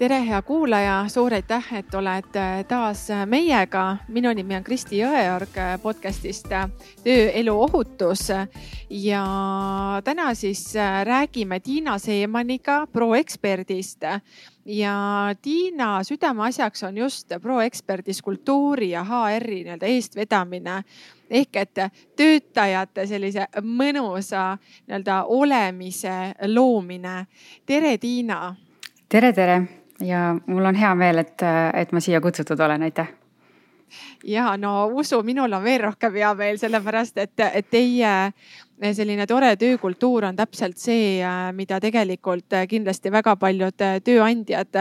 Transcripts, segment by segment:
tere, hea kuulaja, suur aitäh, et oled äh, taas äh, meiega. minu nimi on Kristi Jõeorg äh, podcast'ist Töö, elu, ohutus ja täna siis räägime Tiina Seemaniga, ProExperdist ja Tiina südameasjaks on just ProExperdis kultuuri ja HR-i nii-öelda eestvedamine ehk et töötajate sellise mõnusa nii-öelda olemise loomine. tere, Tiina. tere, tere ja mul on hea meel, et, et ma siia kutsutud olen, aitäh! Ja no usu, minul on veel rohkem hea meel, sellepärast et, et teie selline tore töökultuur on täpselt see, mida tegelikult kindlasti väga paljud tööandjad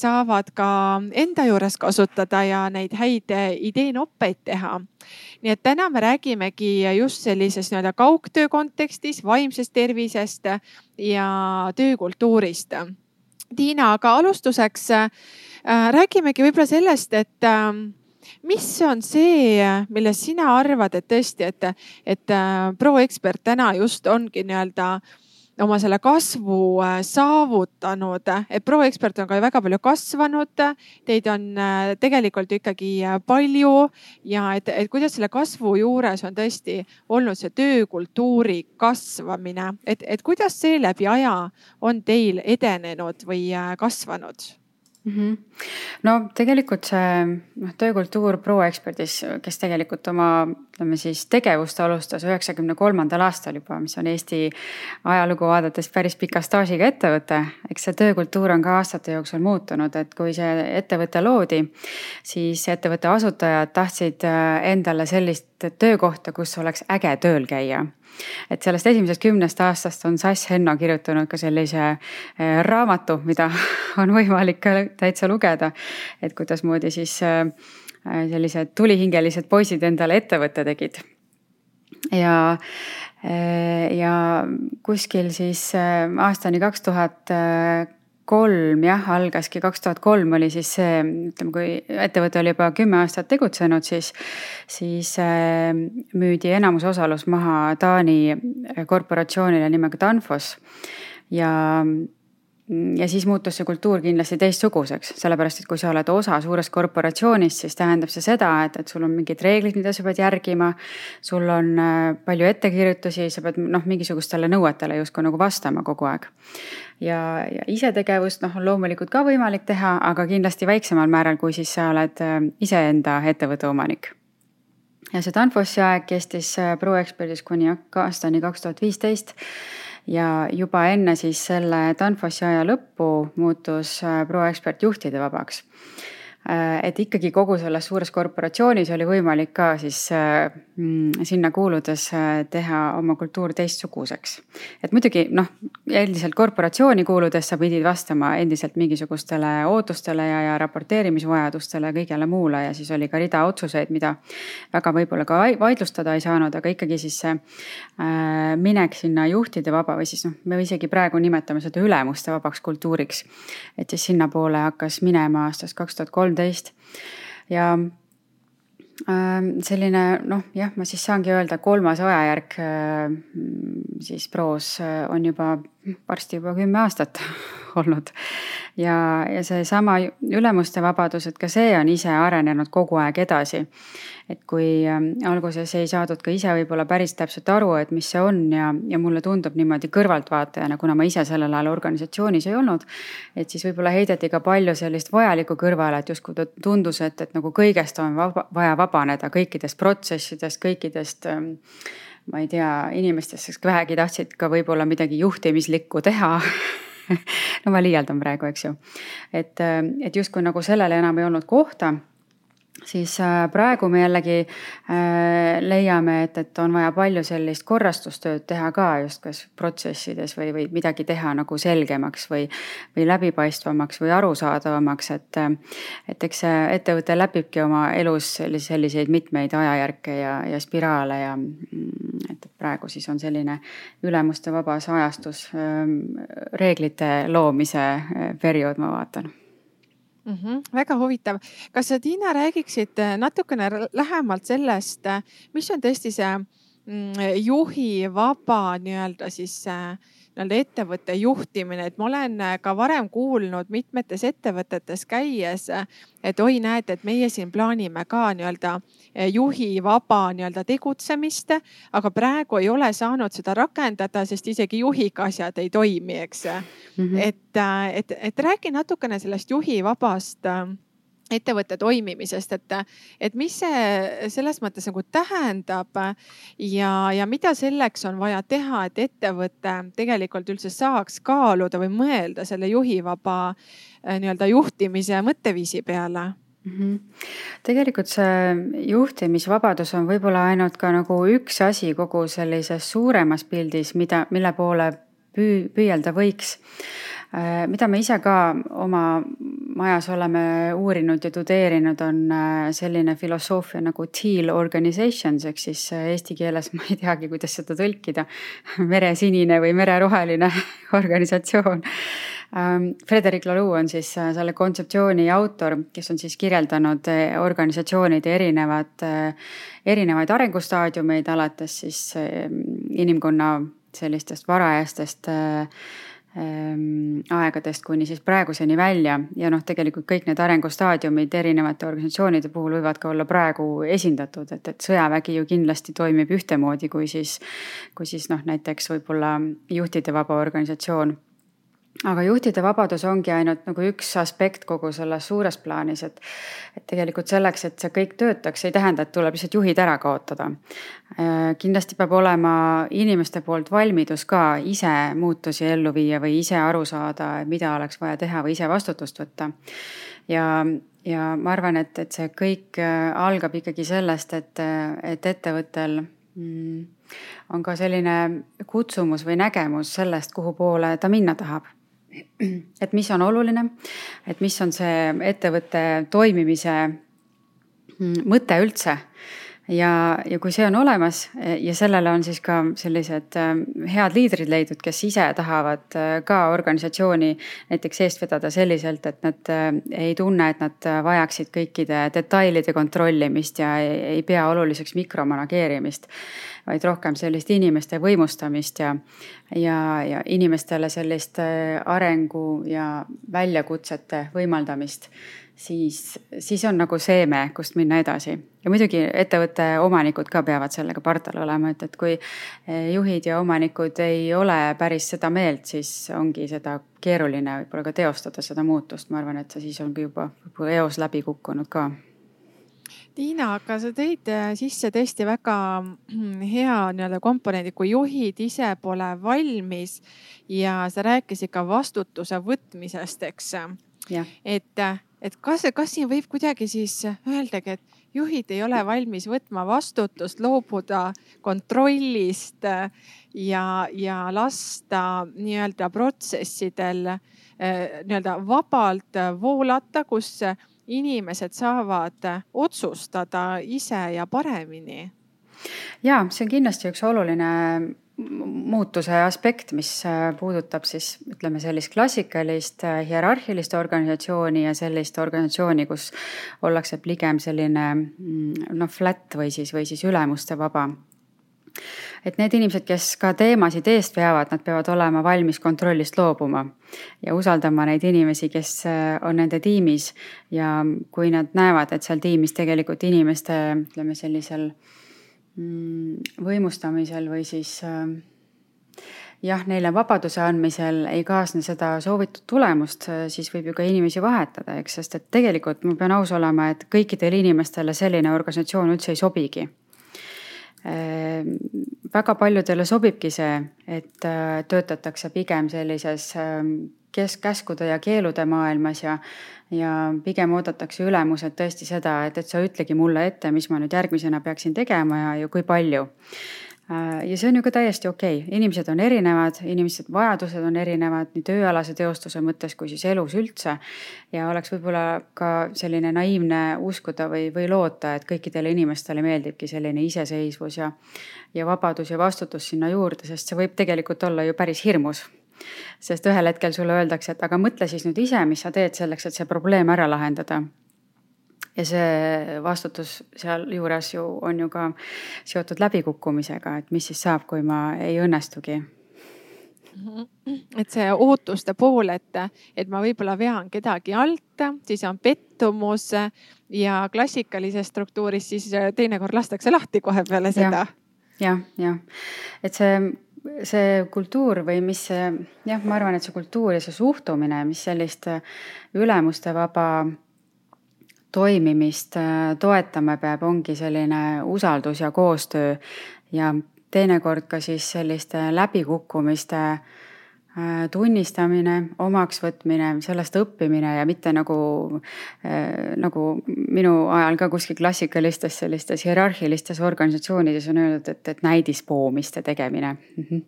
saavad ka enda juures kasutada ja neid häid ideenoppeid teha. nii et täna me räägimegi just sellises nii-öelda kaugtöö kontekstis vaimsest tervisest ja töökultuurist Tiina, aga alustuseks äh, räägimegi võib-olla sellest, et äh, mis on see, millest sina arvad, et tõesti, et, et äh, ProExpert täna just ongi nii-öelda äh, oma selle kasvu äh, saavutanud, et ProExpert on ka väga palju kasvanud. Teid on äh, tegelikult ikkagi äh, palju ja et, et kuidas selle kasvu juures on tõesti olnud see töökultuuri kasvamine, et, et kuidas see läbi aja on teil edenenud või kasvanud? Mm. -hmm. no tegelikult see noh, töökultuur ProExpertis, kes tegelikult oma ütleme siis tegevust alustas üheksakümne kolmandal aastal juba, mis on Eesti ajalugu vaadates päris pika staažiga ettevõte. eks see töökultuur on ka aastate jooksul muutunud, et kui see ettevõte loodi, siis ettevõtte asutajad tahtsid äh, endale sellist töökohta, kus oleks äge tööl käia et sellest esimesest kümnest aastast on Sass Henno kirjutanud ka sellise äh, raamatu, mida on võimalik ka täitsa lugeda. et kuidasmoodi siis äh, sellised tulihingelised poisid endale ettevõtte tegid. ja, äh, ja kuskil siis aastani kaks tuhat kolm jah, algaski kaks tuhat kolm oli siis see, ütleme, kui ettevõte oli juba kümme aastat tegutsenud, siis, siis äh, müüdi enamusosalus maha Taani korporatsioonile nimega Danfoss. ja ja siis muutus see kultuur kindlasti teistsuguseks, sellepärast et kui sa oled osa suurest korporatsioonist, siis tähendab see seda, et, et sul on mingid reeglid, mida sa pead järgima. sul on äh, palju ettekirjutusi, sa pead noh, mingisugustele nõuetele justkui nagu vastama kogu aeg. ja, ja isetegevust noh, on loomulikult ka võimalik teha, aga kindlasti väiksemal määral, kui siis sa oled äh, iseenda ettevõtte omanik ja see Danfossi aeg kestis äh, ProExpertis kuni aastani kaks tuhat viisteist ja juba enne siis selle Danfossi aja lõppu muutus äh, ProExpert juhtide vabaks et ikkagi kogu selles suures korporatsioonis oli võimalik ka siis äh, mm, sinna kuuludes äh, teha oma kultuur teistsuguseks. et muidugi noh, endiselt korporatsiooni kuuludes sa pidid vastama endiselt mingisugustele ootustele ja, ja raporteerimisvajadustele ja kõigele muule ja siis oli ka rida otsuseid, mida väga võib-olla ka vaidlustada ei saanud, aga ikkagi siis see minek sinna juhtide vaba või siis noh, me isegi praegu nimetame seda ülemuste vabaks kultuuriks. et siis sinnapoole hakkas minema aastast kaks tuhat kolm kolmteist. Ja ähm, selline noh, jah, ma siis saangi öelda, kolmas ajajärk äh, siis proos äh, on juba varsti juba kümme aastat olnud. ja, ja seesama ülemuste vabadus, et ka see on ise arenenud kogu aeg edasi et kui ähm, alguses ei saadud ka ise võib-olla päris täpselt aru, et mis see on ja, ja mulle tundub niimoodi kõrvaltvaatajana, kuna ma ise sellel ajal organisatsioonis ei olnud. et siis võib-olla heideti ka palju sellist vajalikku kõrvale, et justkui tundus, et, et nagu kõigest on vaba, vaja vabaneda, kõikidest protsessidest, kõikidest ähm, ma ei tea, inimestest, kes vähegi tahtsid ka võib-olla midagi juhtimislikku teha no ma liialdan praegu, eks ju. et, ähm, et justkui nagu sellele enam ei olnud kohta siis äh, praegu me jällegi äh, leiame, et, et on vaja palju sellist korrastustööd teha ka just kas protsessides või, või midagi teha nagu selgemaks või, või läbipaistvamaks või arusaadavamaks, et, et eks see ettevõte läbibki oma elus selliseid mitmeid ajajärke ja, ja spiraale ja mm, et praegu siis on selline ülemuste vabas ajastus ähm, reeglite loomise äh, periood, ma vaatan mm. -hmm, väga huvitav. kas sa, Tiina, räägiksid äh, natukene lähemalt sellest, äh, mis on tõesti see mm, juhi vaba nii-öelda siis äh, nii-öelda ettevõtte juhtimine, et ma olen äh, ka varem kuulnud mitmetes ettevõtetes käies, et oi, näed, et meie siin plaanime ka nii-öelda äh, juhi vaba nii-öelda tegutsemist, aga praegu ei ole saanud seda rakendada, sest isegi juhiga asjad ei toimi, eks mm. -hmm. et, äh, et, et räägi natukene sellest juhi vabast ettevõtte toimimisest, et, et mis see selles mõttes nagu tähendab ja, ja mida selleks on vaja teha, et ettevõte tegelikult üldse saaks kaaluda või mõelda selle juhivaba äh, nii-öelda juhtimise mõtteviisi peale mm. -hmm. tegelikult see juhtimisvabadus on võib-olla ainult ka nagu üks asi kogu sellises suuremas pildis, mida, mille poole püü-, püüelda võiks mida me ise ka oma majas oleme uurinud ja tudeerinud, on äh, selline filosoofia nagu teal organizations ehk siis äh, eesti keeles ma ei teagi, kuidas seda tõlkida, meresinine või mereroheline organisatsioon. Ähm, Frederic Laloux on siis selle kontseptsiooni autor, kes on siis kirjeldanud organisatsioonide erinevad, erinevaid arengustaadiumeid, alates siis inimkonna sellistest varajastest äh, aegadest kuni siis praeguseni välja. Ja noh, tegelikult kõik need arengustaadiumid erinevate organisatsioonide puhul võivad ka olla praegu esindatud, et, et sõjavägi ju kindlasti toimib ühtemoodi kui siis, kui siis noh, näiteks võib-olla juhtide vaba organisatsioon aga juhtide vabadus ongi ainult nagu üks aspekt kogu selles suures plaanis, et, et tegelikult selleks, et see kõik töötaks, ei tähenda, et tuleb lihtsalt juhid ära kaotada. Äh, kindlasti peab olema inimeste poolt valmidus ka ise muutusi ellu viia või ise aru saada, mida oleks vaja teha või ise vastutust võtta. ja, ja ma arvan, et, et see kõik äh, algab ikkagi sellest, et, et ettevõttel mm, on ka selline kutsumus või nägemus sellest, kuhu poole ta minna tahab et mis on oluline, et mis on see ettevõtte toimimise mm, mõte üldse ja, ja kui see on olemas ja sellele on siis ka sellised äh, head liidrid leidnud, kes ise tahavad äh, ka organisatsiooni näiteks eest vedada selliselt, et nad ei tunne, et nad vajaksid kõikide detailide kontrollimist ja ei, ei pea oluliseks mikromanageerimist vaid rohkem sellist inimeste võimustamist ja, ja, ja inimestele sellist arengu ja väljakutsete võimaldamist siis, siis on nagu seeme, kust minna edasi. ja muidugi ettevõtte omanikud ka peavad sellega pardal olema, et, et kui eh, juhid ja omanikud ei ole päris seda meelt, siis ongi seda keeruline võib-olla ka teostada seda muutust, ma arvan, et see siis ongi juba, eos läbi kukkunud ka Tiina, aga sa tõid eh, sisse tõesti väga hea nii-öelda komponendi, kui juhid ise pole valmis ja sa rääkisid ka vastutuse võtmisest, eks. et et kas, kas siin võib kuidagi siis öeldagi, et juhid ei ole valmis võtma vastutust, loobuda kontrollist ja, ja lasta nii-öelda protsessidel eh, nii-öelda vabalt voolata, kus inimesed saavad otsustada ise ja paremini. ja see on kindlasti üks oluline muutuse aspekt, mis äh, puudutab siis ütleme sellist klassikalist äh, hierarhilist organisatsiooni ja sellist organisatsiooni, kus ollakse pigem selline mm, noh, flat või siis, või siis ülemuste vaba et need inimesed, kes ka teemasid eest veavad, nad peavad olema valmis kontrollist loobuma ja usaldama neid inimesi, kes äh, on nende tiimis. ja kui nad näevad, et seal tiimis tegelikult inimeste, ütleme sellisel äh, võimustamisel või siis äh, jah, neile vabaduse andmisel ei kaasne seda soovitud tulemust, äh, siis võib ju ka inimesi vahetada, eks, sest et tegelikult ma pean aus olema, et kõikidele inimestele selline organisatsioon üldse ei sobigi. Äh, väga paljudele sobibki see, et töötatakse pigem sellises kes-, käskude ja keelude maailmas ja ja pigem oodatakse ülemuselt tõesti seda, et, et sa ütlegi mulle ette, mis ma nüüd järgmisena peaksin tegema ja, ja kui palju Äh, ja see on ju ka täiesti okei okay., inimesed on erinevad, inimesed vajadused on erinevad nii tööalase teostuse mõttes kui siis elus üldse. ja oleks võib-olla ka selline naiivne uskuda või, või loota, et kõikidele inimestele meeldibki selline iseseisvus ja, ja vabadus ja vastutus sinna juurde, sest see võib tegelikult olla ju päris hirmus sest ühel hetkel sulle öeldakse, et aga mõtle siis nüüd ise, mis sa teed selleks, et see probleem ära lahendada. Ja see vastutus sealjuures ju on ju ka seotud läbikukkumisega, et mis siis saab, kui ma ei õnnestugi. Et see ootuste pool, et, et ma võib-olla vean kedagi alt, siis on pettumus ja klassikalises struktuuris siis teinekord lastakse lahti kohe peale seda. Ja,. jah, jah, et see, see kultuur või mis see jah, ma arvan, et see kultuur ja see suhtumine, mis sellist ülemuste vaba toimimist äh, toetama peab, ongi selline usaldus ja koostöö. Ja teinekord ka siis selliste läbikukkumiste Äh, tunnistamine, omaksvõtmine, sellest õppimine ja mitte nagu, äh, nagu minu ajal ka kuskil klassikalistes sellistes hierarhilistes organisatsioonides on öeldud, et, et näidispoomiste tegemine. -hmm.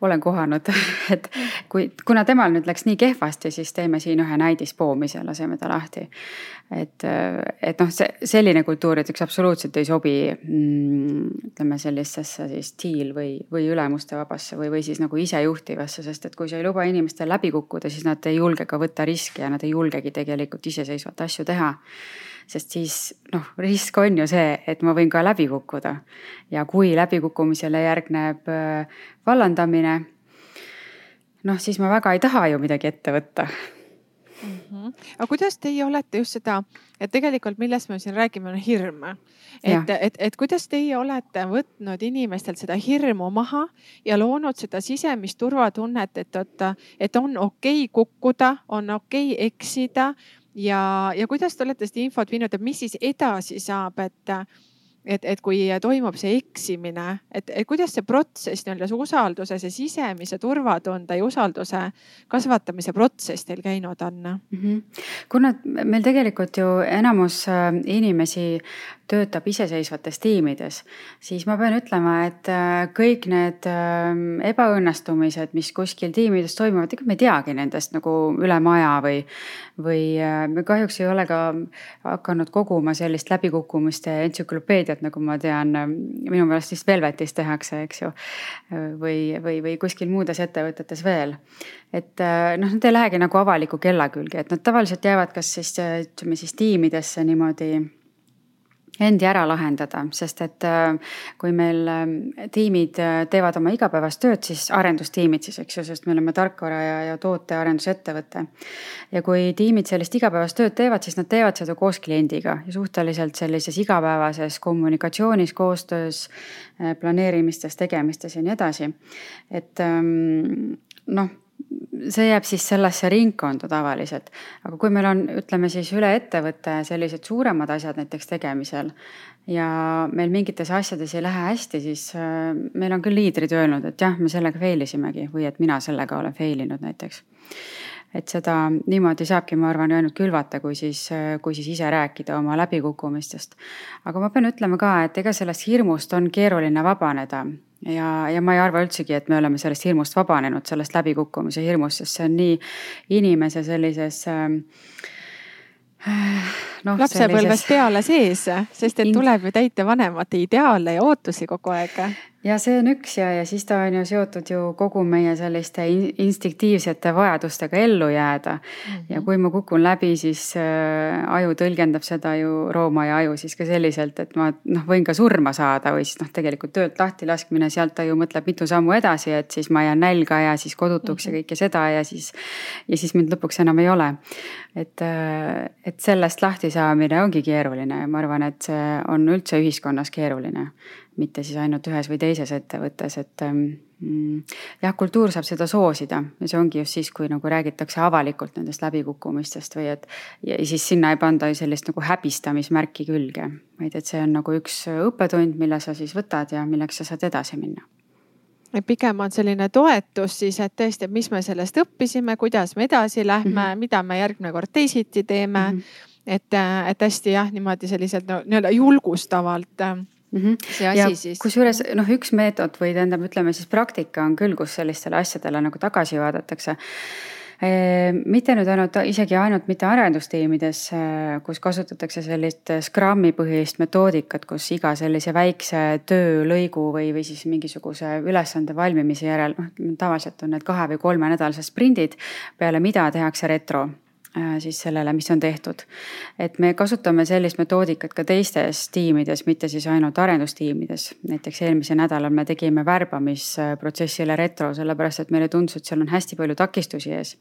olen kohanud, et kui, kuna temal nüüd läks nii kehvasti, siis teeme siin ühe näidispoomise, laseme ta lahti. et, et noh, see selline kultuur näiteks absoluutselt ei sobi mm, ütleme sellisesse siis tiil või, või ülemuste vabasse või, või siis nagu isejuhtivasse, sest et kui sa ei luba inimestel läbi kukkuda, siis nad ei julge ka võtta riske ja nad ei julgegi tegelikult iseseisvalt asju teha. sest siis noh, risk on ju see, et ma võin ka läbi kukkuda. ja kui läbikukkumisele järgneb äh, vallandamine, noh siis ma väga ei taha ju midagi ette võtta mm. -hmm. aga kuidas teie olete just seda, et tegelikult millest me siin räägime, on hirm. et, et, et kuidas teie olete võtnud inimestelt seda hirmu maha ja loonud seda sisemist turvatunnet, et, et, et on okei okay kukkuda, on okei okay eksida ja, ja kuidas te olete seda infot viinud, et mis siis edasi saab, et et, et kui toimub see eksimine, et, et kuidas see protsess nii-öelda see usalduse, see sisemise turvatunde ja usalduse kasvatamise protsess teil käinud on mm? -hmm. kuna meil tegelikult ju enamus äh, inimesi töötab iseseisvates tiimides, siis ma pean ütlema, et äh, kõik need ähm, ebaõnnestumised, mis kuskil tiimides toimuvad, ega me ei teagi nendest nagu üle maja või, või äh, me kahjuks ei ole ka hakanud koguma sellist läbikukkumiste entsüklopeediat, nagu ma tean, ähm, minu meelest vist Velvetis tehakse, eks ju. või, või, või kuskil muudes ettevõtetes veel. et äh, noh, nad ei lähegi nagu avaliku kella külge, et nad tavaliselt jäävad kas siis ütleme siis tiimidesse niimoodi endi ära lahendada, sest et äh, kui meil äh, tiimid äh, teevad oma igapäevast tööd, siis arendustiimid siis, eks ju, sest me oleme tarkvara ja, ja tootearendusettevõte. ja kui tiimid sellist igapäevast tööd teevad, siis nad teevad seda koos kliendiga ja suhteliselt sellises igapäevases kommunikatsioonis, koostöös, planeerimistes, tegemistes ja nii edasi. et ähm, noh see jääb siis sellesse ringkonda tavaliselt. aga kui meil on, ütleme siis üle ettevõtte sellised suuremad asjad näiteks tegemisel ja meil mingites asjades ei lähe hästi, siis äh, meil on küll liidrid öelnud, et jah, me sellega fail isimegi või et mina sellega olen fail inud näiteks et seda niimoodi saabki, ma arvan, ainult külvata, kui siis, kui siis ise rääkida oma läbikukkumistest. aga ma pean ütlema ka, et ega sellest hirmust on keeruline vabaneda ja, ja ma ei arva üldsegi, et me oleme sellest hirmust vabanenud, sellest läbikukkumise hirmust, sest see on nii inimese sellises äh, no, lapsepõlvest sellises... peale sees, sest et tuleb ju täita vanemate ideaale ja ootusi kogu aeg ja see on üks ja, ja siis ta on ju seotud ju kogu meie selliste instinktiivsete vajadustega ellu jääda mm. -hmm. ja kui ma kukun läbi, siis äh, aju tõlgendab seda ju, Rooma aju siis ka selliselt, et ma noh, võin ka surma saada või siis noh, tegelikult töölt lahti laskmine, sealt ta ju mõtleb mitu sammu edasi, et siis ma jään nälga ja siis kodutuks mm -hmm. ja kõike seda ja siis. ja siis mind lõpuks enam ei ole. et, äh, et sellest lahti saamine ongi keeruline ja ma arvan, et see on üldse ühiskonnas keeruline mitte siis ainult ühes või teises ettevõttes, et ähm, mm, jah, kultuur saab seda soosida ja see ongi just siis, kui nagu räägitakse avalikult nendest läbikukkumistest või et ja siis sinna ei panda sellist nagu häbistamismärki külge, vaid et see on nagu üks õppetund, mille sa siis võtad ja milleks sa saad edasi minna pigem on selline toetus siis, et tõesti, et mis me sellest õppisime, kuidas me edasi lähme mm, -hmm. mida me järgmine kord teisiti teeme mm. -hmm. et, et hästi jah, niimoodi selliselt no, nii-öelda julgustavalt mm. -hmm. see asi ja siis. kusjuures noh, üks meetod või tähendab, ütleme siis praktika on küll, kus sellistele asjadele nagu tagasi vaadatakse Ehm, mitte nüüd ainult, isegi ainult mitte arendustiimides, äh, kus kasutatakse sellist Scrumi põhilist metoodikat, kus iga sellise väikse töölõigu või, või siis mingisuguse ülesande valmimise järel, noh tavaliselt on need kahe või kolmenädalased sprindid, peale mida tehakse retro siis sellele, mis on tehtud. et me kasutame sellist metoodikat ka teistes tiimides, mitte siis ainult arendustiimides. näiteks eelmisel nädalal me tegime värbamisprotsessile retro, sellepärast et meile tundus, et seal on hästi palju takistusi ees.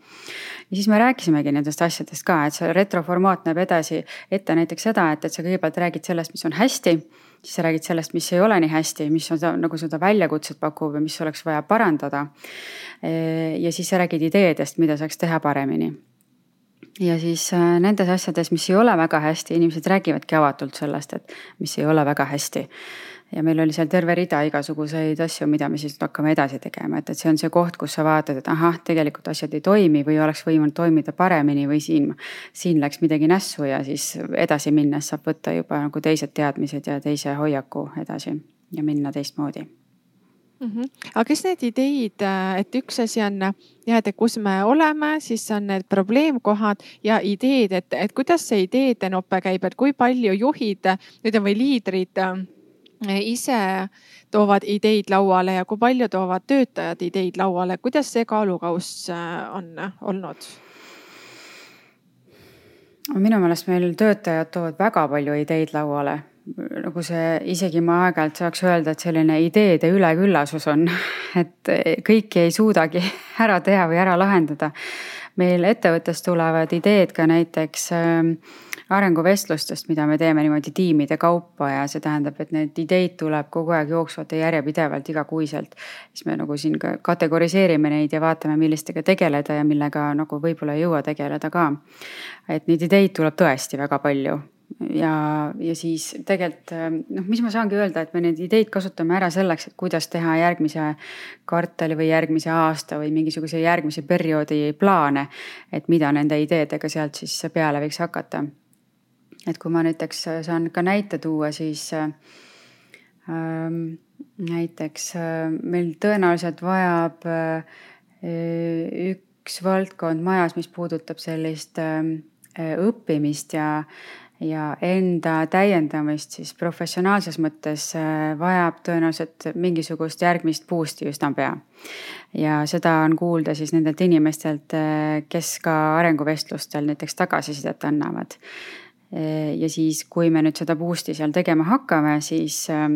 ja siis me rääkisimegi nendest asjadest ka, et see retro formaat näeb edasi ette näiteks seda, et, et sa kõigepealt räägid sellest, mis on hästi siis sa räägid sellest, mis ei ole nii hästi, mis on nagu seda väljakutset pakub ja mis oleks vaja parandada. ja siis sa räägid ideedest, mida saaks teha paremini ja siis äh, nendes asjades, mis ei ole väga hästi, inimesed räägivadki avatult sellest, et mis ei ole väga hästi. ja meil oli seal terve rida igasuguseid asju, mida me siis hakkame edasi tegema, et, et see on see koht, kus sa vaatad, et ahah, tegelikult asjad ei toimi või oleks võinud toimida paremini või siin, siin läks midagi nässu ja siis edasi minnes saab võtta juba nagu teised teadmised ja teise hoiaku edasi ja minna teistmoodi mm. -hmm. aga kas need ideid, äh, et üks asi on jah, et kus me oleme, siis on need probleemkohad ja ideed, et, et kuidas see ideede nope käib, et kui palju juhid nüüd või liidrid äh, ise toovad ideid lauale ja kui palju toovad töötajad ideid lauale, kuidas see kaalukauss äh, on olnud? minu meelest meil töötajad toovad väga palju ideid lauale nagu see, isegi ma aeg-ajalt saaks öelda, et selline ideede üleküllasus on, et kõiki ei suudagi ära teha või ära lahendada. meil ettevõttes tulevad ideed ka näiteks ähm, arenguvestlustest, mida me teeme niimoodi tiimide kaupa ja see tähendab, et neid ideid tuleb kogu aeg jooksvalt ja järjepidevalt igakuiselt. siis me nagu siin ka kategoriseerime neid ja vaatame, millistega tegeleda ja millega nagu võib-olla ei jõua tegeleda ka. et neid ideid tuleb tõesti väga palju ja, ja siis tegelikult noh, mis ma saangi öelda, et me neid ideid kasutame ära selleks, et kuidas teha järgmise kvartali või järgmise aasta või mingisuguse järgmise perioodi plaane. et mida nende ideedega sealt siis peale võiks hakata. et kui ma näiteks saan ka näite tuua, siis ähm, näiteks äh, meil tõenäoliselt vajab äh, üks valdkond majas, mis puudutab sellist äh, õppimist ja ja enda täiendamist siis professionaalses mõttes äh, vajab tõenäoliselt mingisugust järgmist boost'i üsna pea. ja seda on kuulda siis nendelt inimestelt, äh, kes ka arenguvestlustel näiteks tagasisidet annavad. Ja siis, kui me nüüd seda boost'i seal tegema hakkame, siis ähm,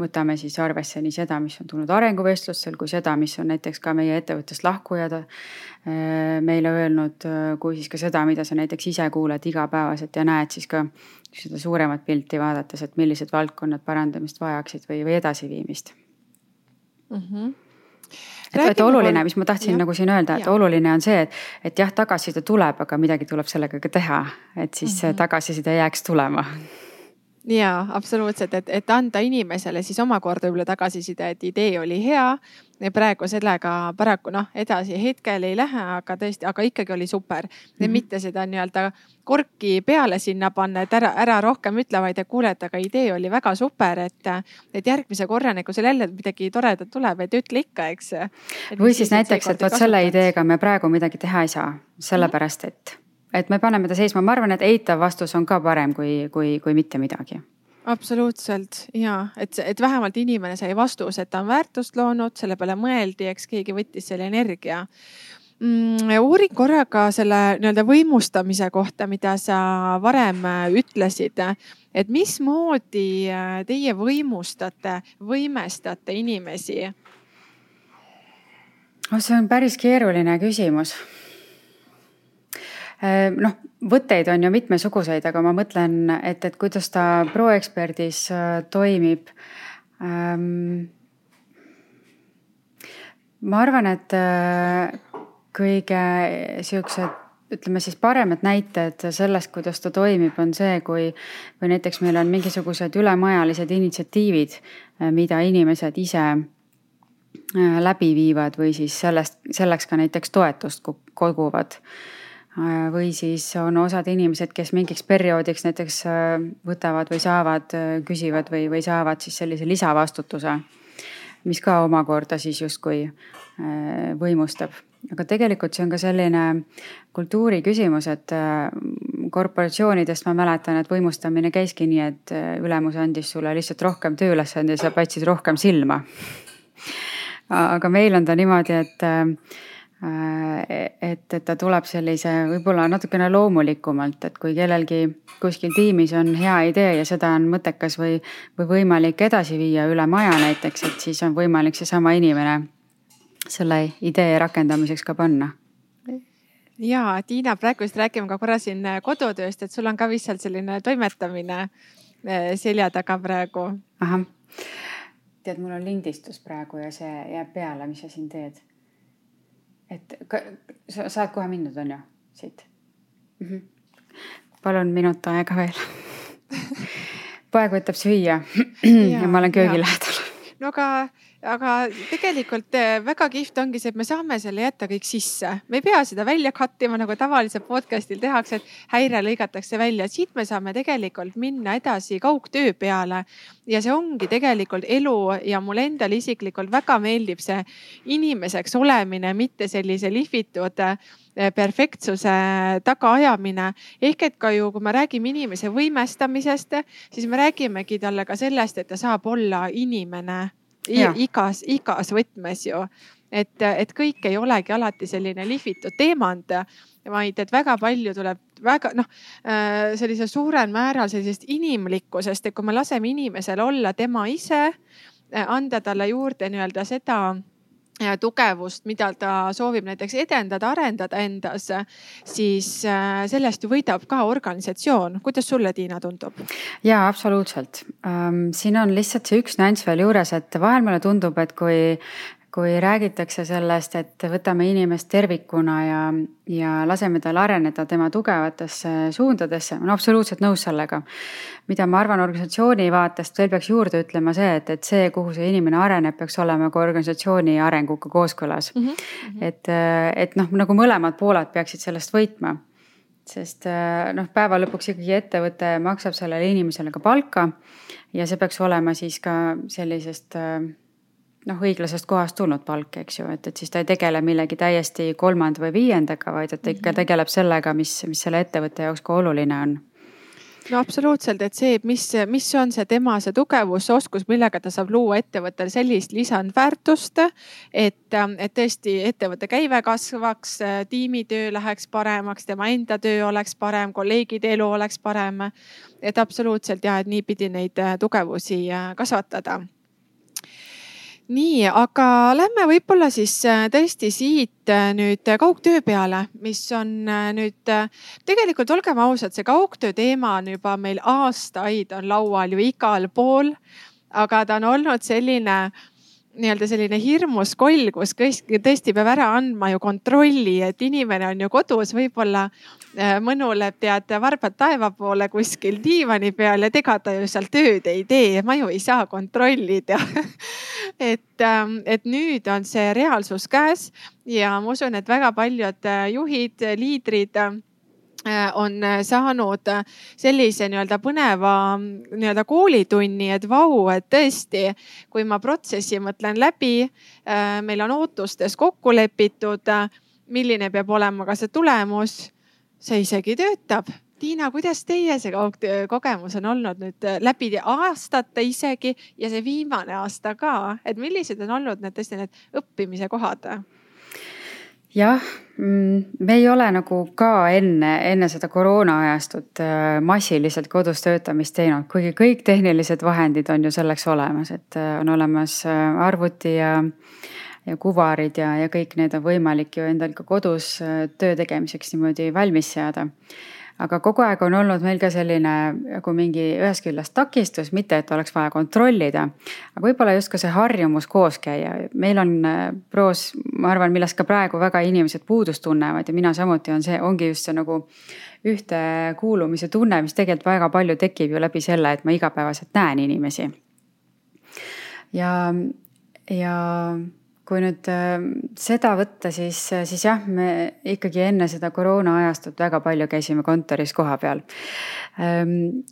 võtame siis arvesse nii seda, mis on tulnud arenguvestlustel, kui seda, mis on näiteks ka meie ettevõttest lahkujad äh, meile öelnud, äh, kui siis ka seda, mida sa näiteks ise kuuled igapäevaselt ja näed siis ka seda suuremat pilti vaadates, et millised valdkonnad parandamist vajaksid või, või edasiviimist mm. -hmm et, et oluline, mis ma tahtsin ja, nagu siin öelda, et ja. oluline on see, et, et jah, tagasiside tuleb, aga midagi tuleb sellega ka teha, et siis mm -hmm. tagasiside jääks tulema ja absoluutselt, et, et anda inimesele siis omakorda võib-olla tagasiside, et idee oli hea. praegu sellega paraku noh, edasi hetkel ei lähe, aga tõesti, aga ikkagi oli super mm. -hmm. mitte seda nii-öelda korki peale sinna panna, et ära, ära rohkem ütle, vaid et kuule, et aga idee oli väga super, et, et järgmise korrani, kui sul jälle midagi toredat tuleb, et ütle ikka, eks. või siis näiteks, et vot selle ideega me praegu midagi teha ei saa, sellepärast et et me paneme ta seisma, ma arvan, et eitav vastus on ka parem kui, kui, kui mitte midagi absoluutselt ja et, et vähemalt inimene sai vastuse, et ta on väärtust loonud, selle peale mõeldi, eks keegi võttis selle energia mm,. uurin korraga selle nii-öelda võimustamise kohta, mida sa varem ütlesid. et mismoodi äh, teie võimustate, võimestate inimesi? oh, see on päris keeruline küsimus noh, võtteid on ju mitmesuguseid, aga ma mõtlen, et, et kuidas ta ProExpertis äh, toimib. Ehm, ma arvan, et äh, kõige siuksed ütleme siis paremad näited sellest, kuidas ta toimib, on see, kui, kui näiteks meil on mingisugused ülemajalised initsiatiivid, äh, mida inimesed ise läbi viivad või siis sellest, selleks ka näiteks toetust koguvad või siis on osad inimesed, kes mingiks perioodiks näiteks võtavad või saavad, küsivad või, või saavad siis sellise lisavastutuse, mis ka omakorda siis justkui võimustab aga tegelikult see on ka selline kultuuri küsimus, et äh, korporatsioonidest ma mäletan, et võimustamine käiski nii, et äh, ülemus andis sulle lihtsalt rohkem tööülesandeid sa paistsid rohkem silma. aga meil on ta niimoodi, et äh, et, et ta tuleb sellise võib-olla natukene loomulikumalt, et kui kellelgi kuskil tiimis on hea idee ja seda on mõttekas või, või võimalik edasi viia üle maja näiteks, et siis on võimalik seesama inimene selle idee rakendamiseks ka panna? ja Tiina, praegu just räägime ka korra siin äh, kodutööst, et sul on ka vist seal selline toimetamine äh, selja taga praegu. ahah, tead, mul on lindistus praegu ja see jääb peale, mis sa siin teed. Et ka, sa saad kohe minna, on ju, siit mm? -hmm. palun minut aega veel poeg võtab süüa ja, ja ma olen köögi lähedal. no aga aga tegelikult eh, väga kihvt ongi see, et me saame selle jätta kõik sisse, me ei pea seda välja cut ima nagu tavaliselt podcast'il tehakse, et häire lõigatakse välja, siit me saame tegelikult minna edasi kaugtöö peale. ja see ongi tegelikult elu ja mulle endale isiklikult väga meeldib see inimeseks olemine, mitte sellise lihvitud eh, perfektsuse tagaajamine. ehk et ka ju, kui me räägime inimese võimestamisest, siis me räägimegi talle ka sellest, et ta saab olla inimene igas, igas võtmes ju. et, et kõik ei olegi alati selline lihvitud teemant, vaid et väga palju tuleb väga noh, äh, sellisel suurel määral sellisest inimlikkusest, et kui me laseme inimesel olla tema ise, anda talle juurde nii-öelda seda tugevust, mida ta soovib näiteks edendada, arendada endas, siis äh, sellest ju võidab ka organisatsioon. kuidas sulle, Tiina, tundub? ja absoluutselt. Ähm, siin on lihtsalt see üks nüanss veel juures, et vahel mulle tundub, et kui kui räägitakse sellest, et võtame inimest tervikuna ja, ja laseme tal areneda tema tugevatesse suundadesse, ma olen absoluutselt nõus sellega. mida ma arvan organisatsiooni vaatest veel peaks juurde ütlema see, et, et see, kuhu see inimene areneb, peaks olema ka organisatsiooni arenguga kooskõlas mm. -hmm. et, et noh, nagu mõlemad pooled peaksid sellest võitma sest noh, päeva lõpuks ikkagi ettevõte maksab sellele inimesele ka palka ja see peaks olema siis ka sellisest noh, õiglasest kohast tulnud palk, eks ju, et, et siis ta ei tegele millegi täiesti kolmanda või viiendaga, vaid et ta ikka mhm. tegeleb sellega, mis, mis selle ettevõtte jaoks ka oluline on no absoluutselt, et see, mis, mis on see tema see tugevus, oskus, millega ta saab luua ettevõttele sellist lisandväärtust. et, et tõesti ettevõtte käive kasvaks, tiimitöö läheks paremaks, tema enda töö oleks parem, kolleegide elu oleks parem. et absoluutselt ja, et niipidi neid tugevusi kasvatada nii, aga lähme võib-olla siis äh, tõesti siit äh, nüüd kaugtöö peale, mis on äh, nüüd tegelikult olgem ausad, see kaugtöö teema on juba meil aastaid on laual ju igal pool. aga ta on olnud selline nii-öelda selline hirmus koll, kus tõesti peab ära andma ju kontrolli, et inimene on ju kodus võib-olla äh, mõnuleb tead varbad taeva poole kuskil diivani peal ja ega ta ju seal tööd ei tee, ma ju ei saa kontrollida. Et, ähm, et nüüd on see reaalsus käes ja ma usun, et väga paljud äh, juhid, liidrid Äh, on äh, saanud äh, sellise nii-öelda põneva nii-öelda koolitunni, et vau, et tõesti, kui ma protsessi mõtlen läbi, meil on ootustes kokku lepitud, milline peab olema ka see tulemus, see isegi töötab. Tiina, kuidas teie see kogemus on olnud nüüd läbi aastate isegi ja see viimane aasta ka, et millised on olnud need tõesti need õppimise kohad? Jah, mm, me ei ole nagu ka enne, enne seda koroona ajastut äh, massiliselt kodus töötamist teinud, kuigi kõik tehnilised vahendid on ju selleks olemas, et äh, on olemas äh, arvuti ja, ja kuvarid ja, ja kõik need on võimalik ju endal ka kodus töö tegemiseks niimoodi valmis seada aga kogu aeg on olnud meil ka selline nagu mingi ühest küljest takistus, mitte et oleks vaja kontrollida, aga võib-olla just ka see harjumus koos käia. meil on äh, pros, ma arvan, millest ka praegu väga inimesed puudust tunnevad ja mina samuti, on see, ongi just see nagu ühtekuulumise tunne, mis tegelikult väga palju tekib ju läbi selle, et ma igapäevaselt näen inimesi. ja, ja kui nüüd seda võtta, siis, siis jah, me ikkagi enne seda koroona ajastut väga palju käisime kontoris kohapeal ehm,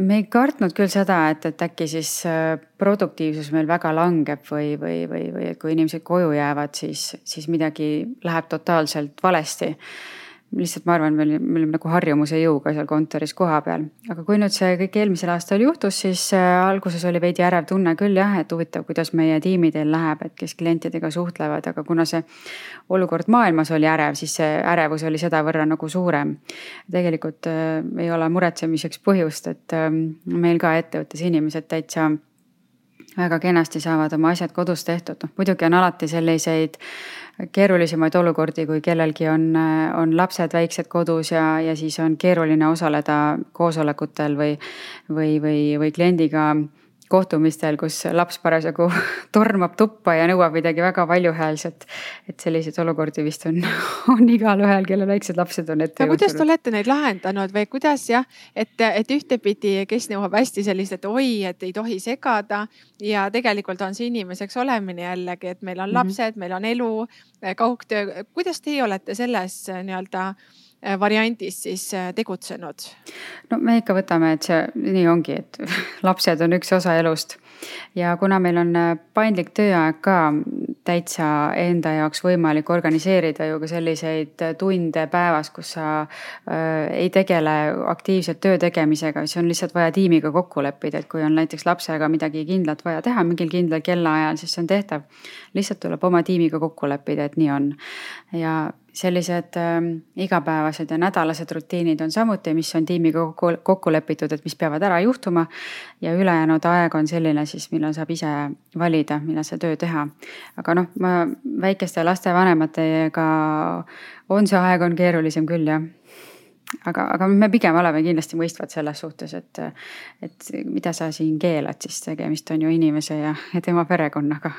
me ei kartnud küll seda, et, et äkki siis produktiivsus meil väga langeb või, või, või, või et kui inimesed koju jäävad, siis, siis midagi läheb totaalselt valesti lihtsalt ma arvan, me olime, me olime nagu harjumuse jõuga seal kontoris kohapeal. aga kui nüüd see kõik eelmisel aastal juhtus, siis äh, alguses oli veidi ärev tunne küll jah, et huvitav, kuidas meie tiimidel läheb, et kes klientidega suhtlevad, aga kuna see olukord maailmas oli ärev, siis see ärevus oli sedavõrra nagu suurem. tegelikult äh, ei ole muretsemiseks põhjust, et äh, meil ka ettevõttes inimesed täitsa väga kenasti saavad oma asjad kodus tehtud, noh muidugi on alati selliseid keerulisemaid olukordi, kui kellelgi on, on lapsed väiksed kodus ja, ja siis on keeruline osaleda koosolekutel või, või, või, või kliendiga kohtumistel, kus laps parasjagu tormab tuppa ja nõuab midagi väga valjuhäälset. et selliseid olukordi vist on, on igalühel, kellel väiksed lapsed on ette jõudnud. kuidas te olete neid lahendanud või kuidas jah, et, et ühtepidi, kes nõuab hästi sellist, et oi, et ei tohi segada ja tegelikult on see inimeseks olemine jällegi, et meil on mhm. lapsed mm, -hmm. meil on elu, kaugtöö. kuidas teie olete selles nii-öelda Äh, variandis siis äh, tegutsenud? no me ikka võtame, et see nii ongi, et lapsed on üks osa elust ja kuna meil on äh, paindlik tööaeg ka täitsa enda jaoks võimalik organiseerida ju ka selliseid tunde päevas, kus sa äh, ei tegele aktiivselt töö tegemisega, siis on lihtsalt vaja tiimiga kokku leppida, et kui on näiteks lapsega midagi kindlat vaja teha mingil kindlal kellaajal, siis see on tehtav. lihtsalt tuleb oma tiimiga kokku leppida, et nii on. ja sellised äh, igapäevased ja nädalased rutiinid on samuti, mis on tiimiga kokku, kokku lepitud, et mis peavad ära juhtuma. ja ülejäänud aeg on selline siis, millal saab ise valida, millal seda töö teha. aga noh, ma väikeste laste vanematega on see aeg on keerulisem küll jah aga, aga me pigem oleme kindlasti mõistvad selles suhtes, et, et mida sa siin keelad, siis tegemist on ju inimese ja, ja tema perekonnaga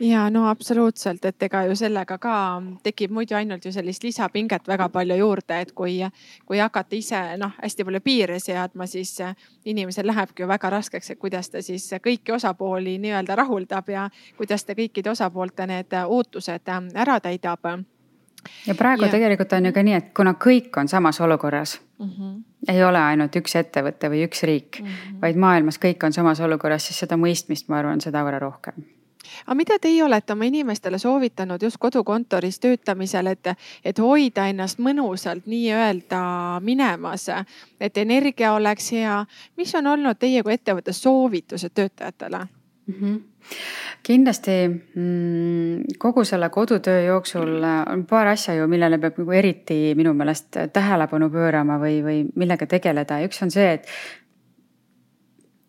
ja no absoluutselt, et ega ju sellega ka tekib muidu ainult ju sellist lisapinget väga palju juurde, et kui, kui hakata ise noh, hästi palju piire seadma, siis inimesel lähebki ju väga raskeks, et kuidas ta siis kõiki osapooli nii-öelda rahuldab ja kuidas ta kõikide osapoolte need ootused ära täidab ja praegu ja. tegelikult on ju ka nii, et kuna kõik on samas olukorras mm, -hmm. ei ole ainult üks ettevõte või üks riik mm, -hmm. vaid maailmas kõik on samas olukorras, siis seda mõistmist, ma arvan, sedavõrra rohkem aga mida teie olete oma inimestele soovitanud just kodukontoris töötamisel, et, et hoida ennast mõnusalt nii-öelda minemas, et energia oleks hea. mis on olnud teie kui ettevõtte soovitused töötajatele mm? -hmm kindlasti kogu selle kodutöö jooksul on paar asja ju, millele peab nagu eriti minu meelest tähelepanu pöörama või, või millega tegeleda. üks on see, et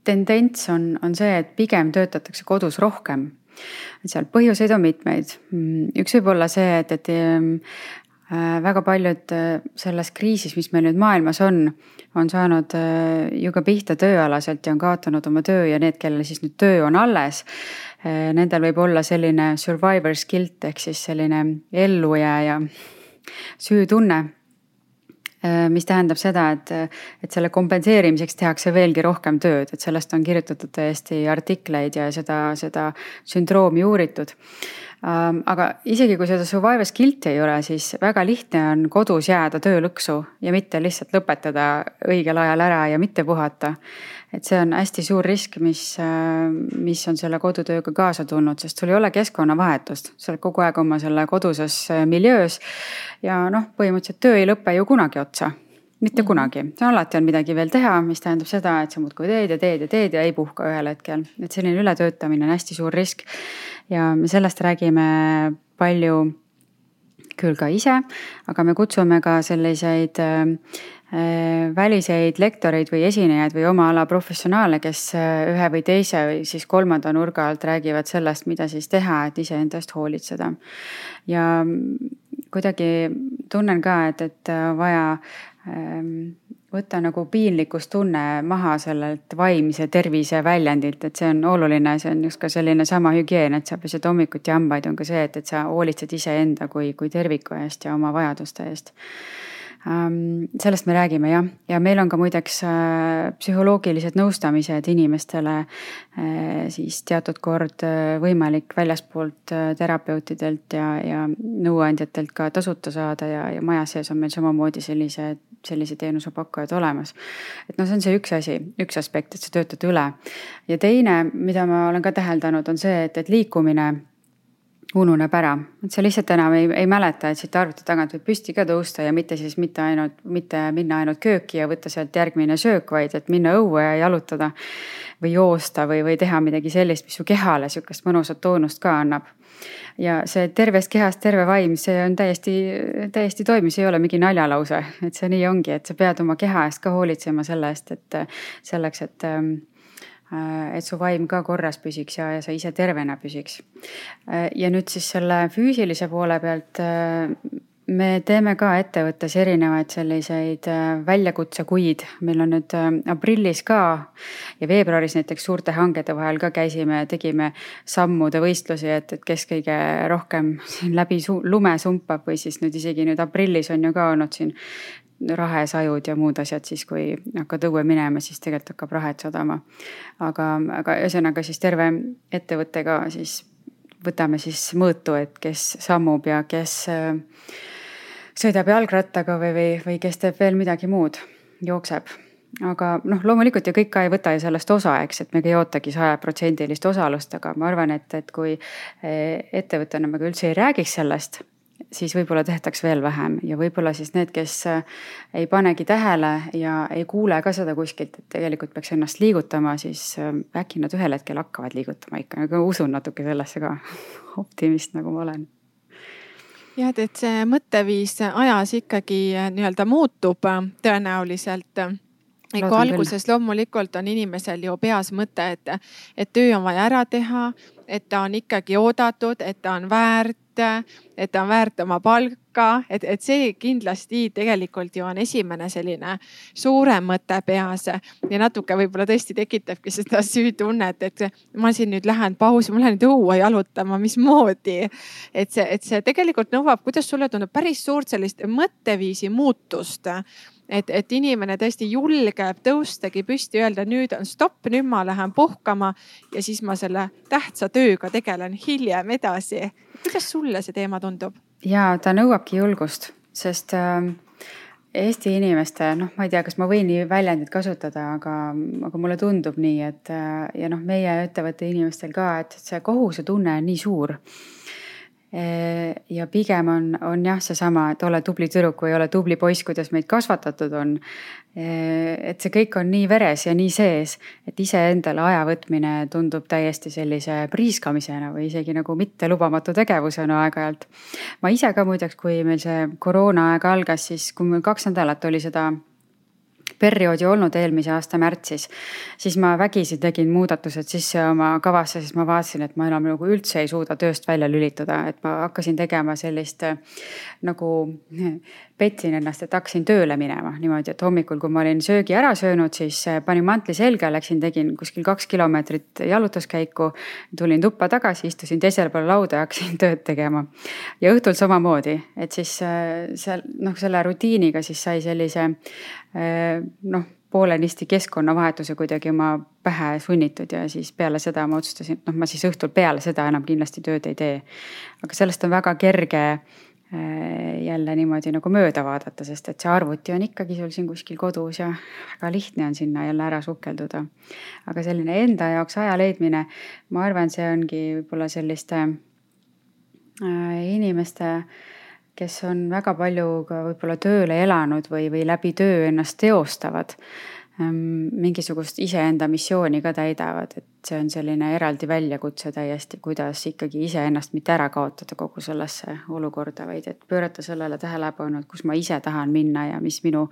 tendents on, on see, et pigem töötatakse kodus rohkem seal põhjuseid on mitmeid. Mm, üks võib olla see, et, et ehm, äh, väga paljud äh, selles kriisis, mis meil nüüd maailmas on, on saanud äh, ju ka pihta tööalaselt ja on kaotanud oma töö ja need, kellel siis nüüd töö on alles. Nendel võib olla selline survivor's guilt ehk siis selline ellujääja süütunne mis tähendab seda, et, et selle kompenseerimiseks tehakse veelgi rohkem tööd, et sellest on kirjutatud täiesti artikleid ja seda, seda sündroomi uuritud. Ähm, aga isegi kui seda survivor skill'i ei ole, siis väga lihtne on kodus jääda töölõksu ja mitte lihtsalt lõpetada õigel ajal ära ja mitte puhata et see on hästi suur risk, mis, mis on selle kodutööga kaasa tulnud, sest sul ei ole keskkonnavahetust, sa oled kogu aeg oma selle koduses miljöös. ja noh, põhimõtteliselt töö ei lõpe ju kunagi otsa mitte mhm. kunagi, alati on midagi veel teha, mis tähendab seda, et sa muudkui teed ja teed ja teed ja ei puhka ühel hetkel, et selline ületöötamine on hästi suur risk. ja me sellest räägime palju küll ka ise, aga me kutsume ka selliseid äh, Äh, väliseid lektoreid või esinejaid või oma ala professionaale, kes äh, ühe või teise või siis kolmanda nurga alt räägivad sellest, mida siis teha, et iseendast hoolitseda. ja kuidagi tunnen ka, et, et äh, vaja ähm, võtta nagu piinlikkustunne maha sellelt vaimse tervise väljendilt, et see on oluline, see on just ka selline sama hügieen, et sa pesed hommikuti hambaid, on ka see, et, et sa hoolitsed iseenda kui, kui terviku eest ja oma vajaduste eest sellest me räägime jah, ja meil on ka muideks äh, psühholoogilised nõustamised inimestele äh, siis teatud kord äh, võimalik väljaspoolt terapeutidelt ja, ja nõuandjatelt ka tasuta saada ja, ja maja sees on meil samamoodi sellised sellise teenusepakkujad olemas. et noh, see on see üks asi, üks aspekt, et sa töötad üle. ja teine, mida ma olen ka täheldanud, on see, et, et liikumine ununeb ära, et sa lihtsalt enam ei, ei mäleta, et siit arvuti tagant võib püsti ka tõusta ja mitte siis mitte ainult, mitte minna ainult kööki ja võtta sealt järgmine söök, vaid et minna õue ja jalutada. või joosta või, või teha midagi sellist, mis su kehale sihukest mõnusat toonust ka annab. ja see tervest kehast terve vaim, see on täiesti, täiesti toimiv, see ei ole mingi naljalause, et see nii ongi, et sa pead oma keha eest ka hoolitsema selle eest, et selleks, et Äh, et su vaim ka korras püsiks ja, ja sa ise tervena püsiks. Äh, ja nüüd siis selle füüsilise poole pealt äh, me teeme ka ettevõttes erinevaid selliseid väljakutsekuid, meil on nüüd aprillis ka ja veebruaris näiteks suurte hangede vahel ka käisime, tegime sammude võistlusi, et, et kes kõige rohkem läbi lume sumpab või siis nüüd isegi nüüd aprillis on ju ka olnud siin rahesajud ja muud asjad, siis kui hakkad õue minema, siis tegelikult hakkab rahet sadama. aga, aga ühesõnaga siis terve ettevõttega siis võtame siis mõõtu, et kes sammub ja kes äh, sõidab jalgrattaga või, või, või kes teeb veel midagi muud, jookseb aga noh, loomulikult ju kõik ka ei võta ju sellest osa, eks, et me ei ootagi sajaprotsendilist osalust, aga ma arvan, et, et kui äh, ettevõttena me ka üldse ei räägiks sellest, siis võib-olla tehtaks veel vähem ja võib-olla siis need, kes äh, ei panegi tähele ja ei kuule ka seda kuskilt, et tegelikult peaks ennast liigutama, siis äh, äkki nad ühel hetkel hakkavad liigutama ikka, aga usun natuke sellesse ka. optimist, nagu ma olen jah, et see mõtteviis ajas ikkagi äh, nii-öelda muutub tõenäoliselt kui alguses küll. loomulikult on inimesel ju peas mõte, et, et töö on vaja ära teha, et ta on ikkagi oodatud, et ta on väärt, et ta on väärt oma palka, et, et see kindlasti tegelikult ju on esimene selline suurem mõte peas ja natuke võib-olla tõesti tekitabki seda süütunnet, et ma siin nüüd lähen pausi, ma lähen nüüd õue jalutama, mismoodi. et see, et see tegelikult nõuab, kuidas sulle tundub, päris suurt sellist mõtteviisi muutust et, et inimene tõesti julgeb tõustagi püsti, öelda nüüd on stopp, nüüd ma lähen puhkama ja siis ma selle tähtsa tööga tegelen hiljem edasi. kuidas sulle see teema tundub? Ja ta nõuabki julgust, sest äh, Eesti inimeste, noh, ma ei tea, kas ma võin nii väljendit kasutada, aga, aga mulle tundub nii, et ja noh, meie ettevõtte inimestel ka, et see kohusetunne on nii suur ja pigem on, on jah, seesama, et ole tubli tüdruk või ole tubli poiss, kuidas meid kasvatatud on. et see kõik on nii veres ja nii sees, et iseendale aja võtmine tundub täiesti sellise priiskamisena või isegi nagu mittelubamatu tegevusena aeg-ajalt. ma ise ka muideks, kui meil see koroonaaeg algas, siis kui mul kaks nädalat oli seda perioodi olnud eelmise aasta märtsis, siis ma vägisi tegin muudatused sisse oma kavasse, sest ma vaatasin, et ma enam nagu üldse ei suuda tööst välja lülituda, et ma hakkasin tegema sellist nagu petsin ennast, et hakkasin tööle minema niimoodi, et hommikul, kui ma olin söögi ära söönud, siis panin mantli selga, läksin, tegin kuskil kaks kilomeetrit jalutuskäiku. tulin tuppa tagasi, istusin teisel pool lauda ja hakkasin tööd tegema. ja õhtul samamoodi, et siis seal noh, selle rutiiniga siis sai sellise noh poolenisti keskkonnavahetuse kuidagi oma pähe sunnitud ja siis peale seda ma otsustasin, et noh, ma siis õhtul peale seda enam kindlasti tööd ei tee. aga sellest on väga kerge Äh, jälle niimoodi nagu mööda vaadata, sest et see arvuti on ikkagi sul siin kuskil kodus ja väga lihtne on sinna jälle ära sukelduda. aga selline enda jaoks aja leidmine, ma arvan, see ongi võib-olla selliste äh, inimeste, kes on väga palju ka võib-olla tööle elanud või, või läbi töö ennast teostavad mingisugust iseenda missiooni ka täidavad, et see on selline eraldi väljakutse täiesti, kuidas ikkagi iseennast mitte ära kaotada kogu sellesse olukorda, vaid et pöörata sellele tähelepanu, et kus ma ise tahan minna ja mis minu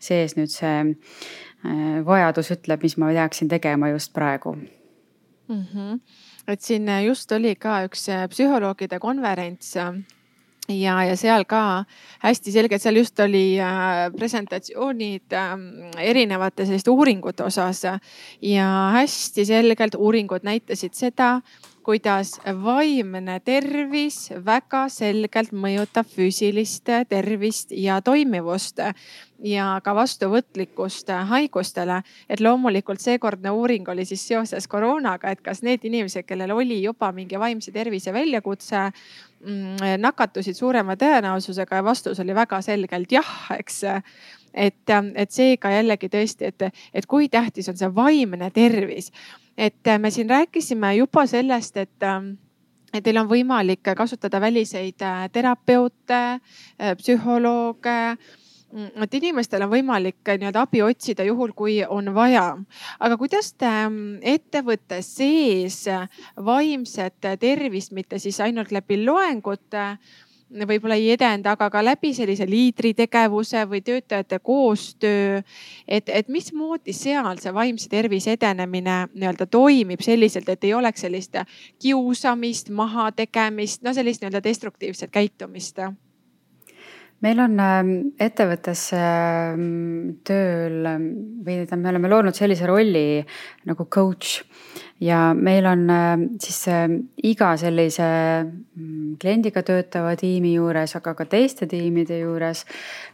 sees nüüd see äh, vajadus ütleb, mis ma peaksin tegema just praegu mm. -hmm. et siin just oli ka üks äh, psühholoogide konverents ja, ja seal ka hästi selgelt, seal just oli äh, presentatsioonid äh, erinevate selliste uuringute osas. Ja hästi selgelt uuringud näitasid seda, kuidas vaimne tervis väga selgelt mõjutab füüsilist tervist ja toimivust ja ka vastuvõtlikkust haigustele. et loomulikult seekordne uuring oli siis seoses koroonaga, et kas need inimesed, kellel oli juba mingi vaimse tervise väljakutse, mm, nakatusid suurema tõenäosusega ja vastus oli väga selgelt jah, eks et, et seega jällegi tõesti, et, et kui tähtis on see vaimne tervis. et me siin rääkisime juba sellest, et et teil on võimalik kasutada väliseid terapeute, psühholooge Mm, et inimestel on võimalik äh, nii-öelda abi otsida juhul, kui on vaja. aga kuidas te mm, ettevõtte sees vaimset tervist mitte siis ainult läbi loengute võib-olla ei edenda, aga ka läbi sellise liidritegevuse või töötajate koostöö. et, et mismoodi seal see vaimse tervise edenemine nii-öelda toimib selliselt, et ei oleks sellist kiusamist, mahategemist, no sellist nii-öelda destruktiivset käitumist meil on ähm, ettevõttes ähm, tööl või tähendab, me oleme loonud sellise rolli nagu coach ja meil on siis iga sellise mm, kliendiga töötava tiimi juures, aga ka teiste tiimide juures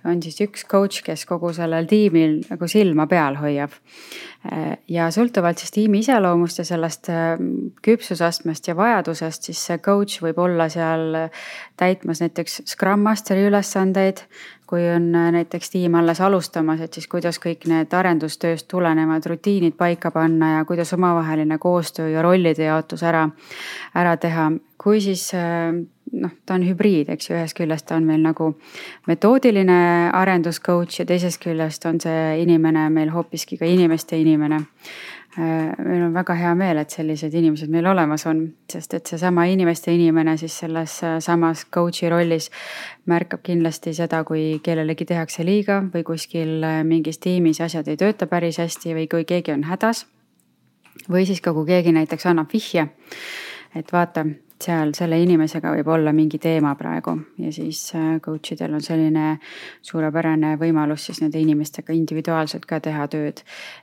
on siis üks coach, kes kogu sellel tiimil nagu silma peal hoiab ja sõltuvalt siis tiimi iseloomust ja sellest küpsusastmest ja vajadusest, siis see coach võib olla seal täitmas näiteks Scrum Masteri ülesandeid. Kui on näiteks tiim alles alustamas, et siis kuidas kõik need arendustööst tulenevad rutiinid paika panna ja kuidas omavaheline koostöö ja rollide jaotus ära, ära teha. kui siis noh, ta on hübriid, eks ju, ühest küljest ta on meil nagu metoodiline arendus coach ja teisest küljest on see inimene meil hoopiski ka inimeste inimene. Äh, meil on väga hea meel, et sellised inimesed meil olemas on, sest et seesama inimeste inimene siis selles äh, samas coach'i rollis märkab kindlasti seda, kui kellelegi tehakse liiga või kuskil äh, mingis tiimis asjad ei tööta päris hästi või kui keegi on hädas. või siis ka, kui keegi näiteks annab vihje, et vaata seal selle inimesega võib olla mingi teema praegu ja siis äh, coach idel on selline suurepärane võimalus siis nende inimestega individuaalselt ka teha tööd.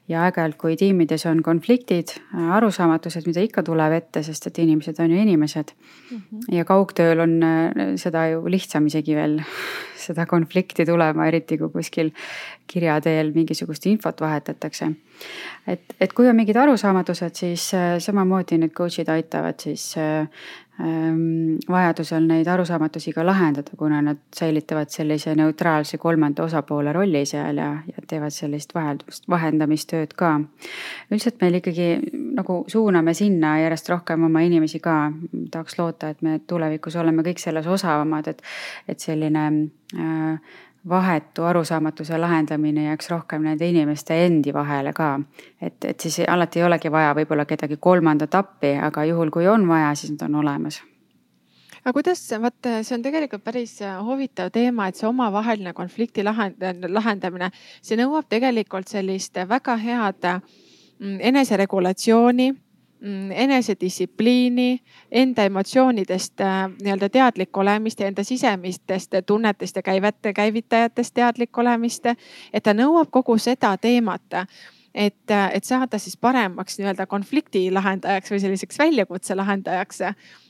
ja aeg-ajalt, kui tiimides on konfliktid, äh, arusaamatused, mida ikka tuleb ette, sest et inimesed on ju inimesed mm. -hmm. ja kaugtööl on äh, seda ju lihtsam isegi veel seda konflikti tulema, eriti kui kuskil kirja teel mingisugust infot vahetatakse. et, et kui on mingid arusaamatused, siis samamoodi need coach'id aitavad siis vajadusel neid arusaamatusi ka lahendada, kuna nad säilitavad sellise neutraalse kolmanda osapoole rolli seal ja, ja teevad sellist vaheldust, vahendamistööd ka. üldiselt meil ikkagi nagu suuname sinna järjest rohkem oma inimesi ka. tahaks loota, et me tulevikus oleme kõik selles osavamad, et, et selline vahetu arusaamatuse lahendamine jääks rohkem nende inimeste endi vahele ka. et, et siis alati ei olegi vaja võib-olla kedagi kolmandat appi, aga juhul, kui on vaja, siis nad on olemas aga kuidas, vot see on tegelikult päris huvitav teema, et see omavaheline konflikti lahend, lahendamine, see nõuab tegelikult sellist väga head mm, eneseregulatsiooni enesedistsipliini, enda emotsioonidest äh, nii-öelda teadlik olemist ja enda sisemistest tunnetest ja käivete, käivitajatest teadlik olemist. et ta nõuab kogu seda teemat et, et saada siis paremaks nii-öelda konflikti lahendajaks või selliseks väljakutse lahendajaks.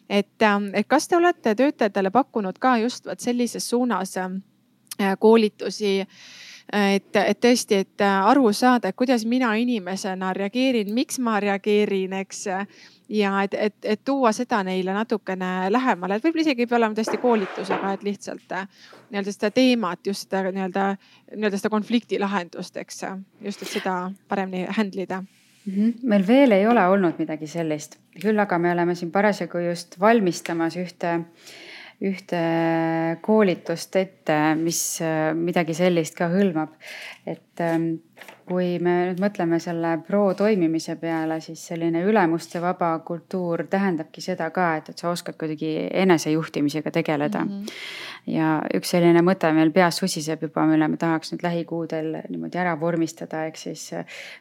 et, et kas te olete töötajatele pakkunud ka just vot sellises suunas äh, koolitusi et, et tõesti, et aru saada, et kuidas mina inimesena reageerin, miks ma reageerin, eks. ja et, et, et tuua seda neile natukene lähemale, et võib-olla isegi ei pea olema tõesti koolitusega, et lihtsalt nii-öelda seda teemat, just seda nii-öelda, nii-öelda seda konflikti lahendust, eks. just, et seda paremini handle ida mm. -hmm. meil veel ei ole olnud midagi sellist, küll aga me oleme siin parasjagu just valmistamas ühte ühte koolitust ette, mis midagi sellist ka hõlmab. et ähm, kui me nüüd mõtleme selle pro toimimise peale, siis selline ülemuste vaba kultuur tähendabki seda ka, et, et sa oskad kuidagi enesejuhtimisega tegeleda mm. -hmm ja üks selline mõte meil peas susiseb juba, mille me tahaks nüüd lähikuudel niimoodi ära vormistada, ehk siis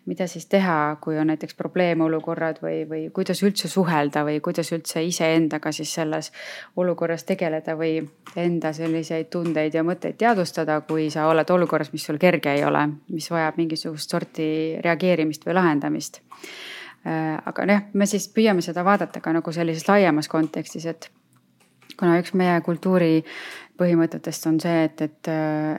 mida siis teha, kui on näiteks probleemolukorrad või, või kuidas üldse suhelda või kuidas üldse iseendaga siis selles olukorras tegeleda või enda selliseid tundeid ja mõtteid teadvustada, kui sa oled olukorras, mis sul kerge ei ole, mis vajab mingisugust sorti reageerimist või lahendamist aga jah, me siis püüame seda vaadata ka nagu sellises laiemas kontekstis, et kuna üks meie kultuuri põhimõtetest on see, et, et,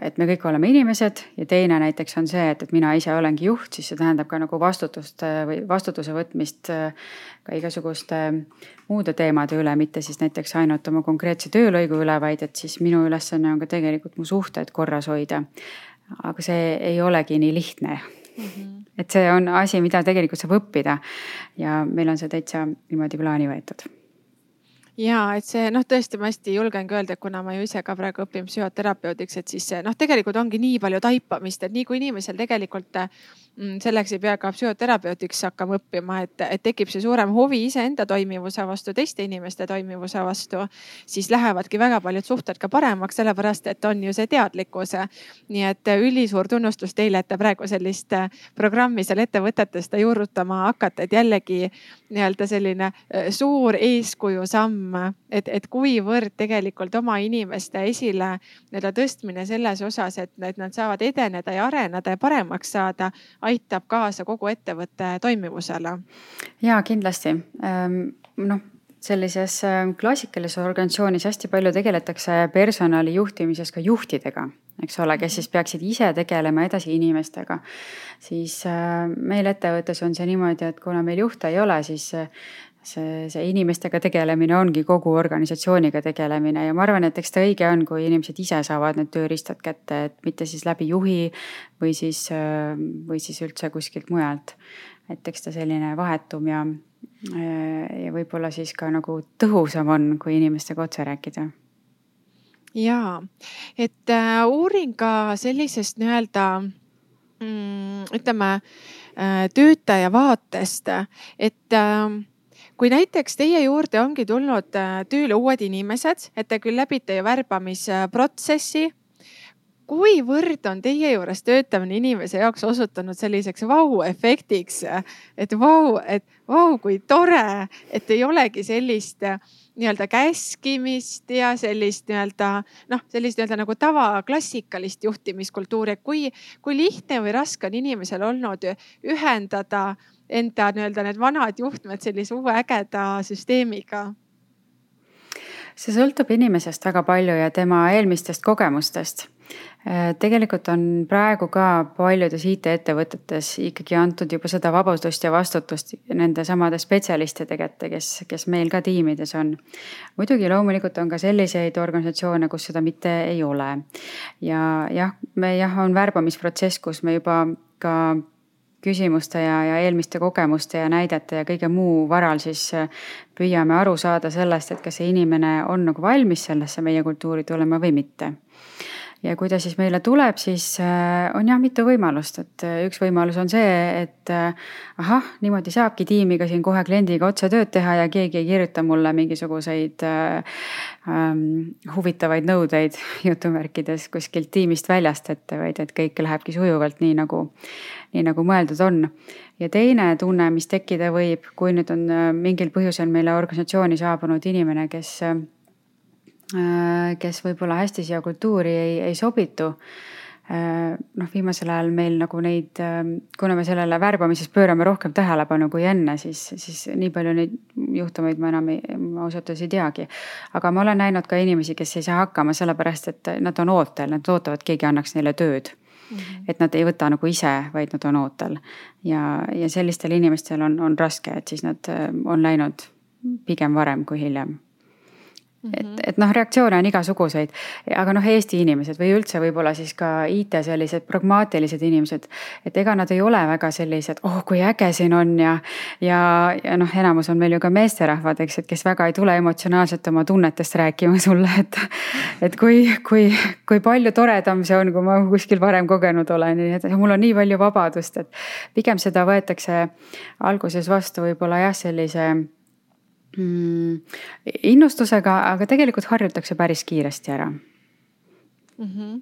et me kõik oleme inimesed ja teine näiteks on see, et, et mina ise olengi juht, siis see tähendab ka nagu vastutust või vastutuse võtmist ka igasuguste muude teemade üle, mitte siis näiteks ainult oma konkreetse töölõigu üle, vaid et siis minu ülesanne on ka tegelikult mu suhted korras hoida. Aga see ei olegi nii lihtne mm. -hmm. et see on asi, mida tegelikult saab õppida ja meil on see täitsa niimoodi plaani võetud ja et see noh, tõesti ma hästi julgengi öelda, kuna ma ju ise ka praegu õpin psühhoterapeudiks, et siis noh, tegelikult ongi nii palju taipamist, et nii kui inimesel tegelikult Mm, selleks ei pea ka psühhoterapeutiks hakkama õppima, et, et tekib see suurem huvi iseenda toimivuse vastu, teiste inimeste toimivuse vastu. siis lähevadki väga paljud suhted ka paremaks, sellepärast et on ju see teadlikkus. nii et ülisuur tunnustus teile, et te praegu sellist programmi seal ettevõtetes juurutama hakkate, et jällegi nii-öelda selline äh, suur eeskuju samm, et, et kuivõrd tegelikult oma inimeste esile nii-öelda tõstmine selles osas, et, et nad saavad edeneda ja areneda ja paremaks saada aitab kaasa kogu ettevõtte toimivusele? ja kindlasti ehm, noh sellises ehm, klassikalises organisatsioonis hästi palju tegeletakse personali juhtimises ka juhtidega, eks ole, kes siis peaksid ise tegelema edasi inimestega. siis ehm, meil ettevõttes on see niimoodi, et kuna meil juhte ei ole, siis see, see inimestega tegelemine ongi kogu organisatsiooniga tegelemine ja ma arvan, et eks ta õige on, kui inimesed ise saavad need tööriistad kätte, et mitte siis läbi juhi või siis, või siis üldse kuskilt mujalt. et eks ta selline vahetum ja, ja võib-olla siis ka nagu tõhusam on, kui inimestega otse rääkida ja, et äh, uurin ka sellisest nii-öelda mm, ütleme äh, töötaja vaatest, et äh, kui näiteks teie juurde ongi tulnud äh, tööle uued inimesed, et te küll läbite ju värbamisprotsessi. kuivõrd on teie juures töötamine inimese jaoks osutunud selliseks vau-efektiks, et vau, et vau, kui tore, et ei olegi sellist äh, nii-öelda käskimist ja sellist nii-öelda noh, sellist nii-öelda nagu tavaklassikalist juhtimiskultuuri, et kui, kui lihtne või raske on inimesel olnud ühendada enda nii-öelda need vanad juhtmed sellise uue ägeda süsteemiga? see sõltub inimesest väga palju ja tema eelmistest kogemustest Äh, tegelikult on praegu ka paljudes IT-ettevõtetes ikkagi antud juba seda vabadust ja vastutust nende samade spetsialistide kätte, kes, kes meil ka tiimides on. muidugi loomulikult on ka selliseid organisatsioone, kus seda mitte ei ole. ja jah, me jah, on värbamisprotsess, kus me juba ka küsimuste ja, ja eelmiste kogemuste ja näidete ja kõige muu varal siis äh, püüame aru saada sellest, et kas see inimene on nagu valmis sellesse meie kultuuri tulema või mitte ja kui ta siis meile tuleb, siis äh, on jah mitu võimalust, et äh, üks võimalus on see, et äh, ahah, niimoodi saabki tiimiga siin kohe kliendiga otse tööd teha ja keegi ei kirjuta mulle mingisuguseid äh, ähm, huvitavaid nõudeid jutumärkides kuskilt tiimist väljast ette, vaid et kõik lähebki sujuvalt nii nagu, nii nagu mõeldud on. ja teine tunne, mis tekkida võib, kui nüüd on mingil põhjusel meile organisatsiooni saabunud inimene, kes kes võib-olla hästi siia kultuuri ei, ei sobitu. Äh, noh, viimasel ajal meil nagu neid, ähm, kuna me sellele värbamises pöörame rohkem tähelepanu kui enne, siis, siis nii palju neid juhtumeid ma enam ei, ausalt öeldes ei teagi. aga ma olen näinud ka inimesi, kes ei saa hakkama, sellepärast et nad on ootel, nad ootavad, keegi annaks neile tööd Mm -hmm. et nad ei võta nagu ise, vaid nad on ootel ja, ja sellistel inimestel on, on raske, et siis nad äh, on läinud pigem varem kui hiljem et, mhm. et noh, reaktsioone on igasuguseid, aga noh, Eesti inimesed või üldse võib-olla siis ka IT sellised pragmaatilised inimesed. et ega nad ei ole väga sellised, oh kui äge siin on ja, ja, ja noh, enamus on meil ju ka meesterahvad, eks, et kes väga ei tule emotsionaalselt oma tunnetest rääkima sulle, et. et kui, kui, kui palju toredam see on, kui ma kuskil varem kogenud olen, nii et mul on nii palju vabadust, et pigem seda võetakse alguses vastu võib-olla jah, sellise innustusega, aga tegelikult harjutakse päris kiiresti ära mm. -hmm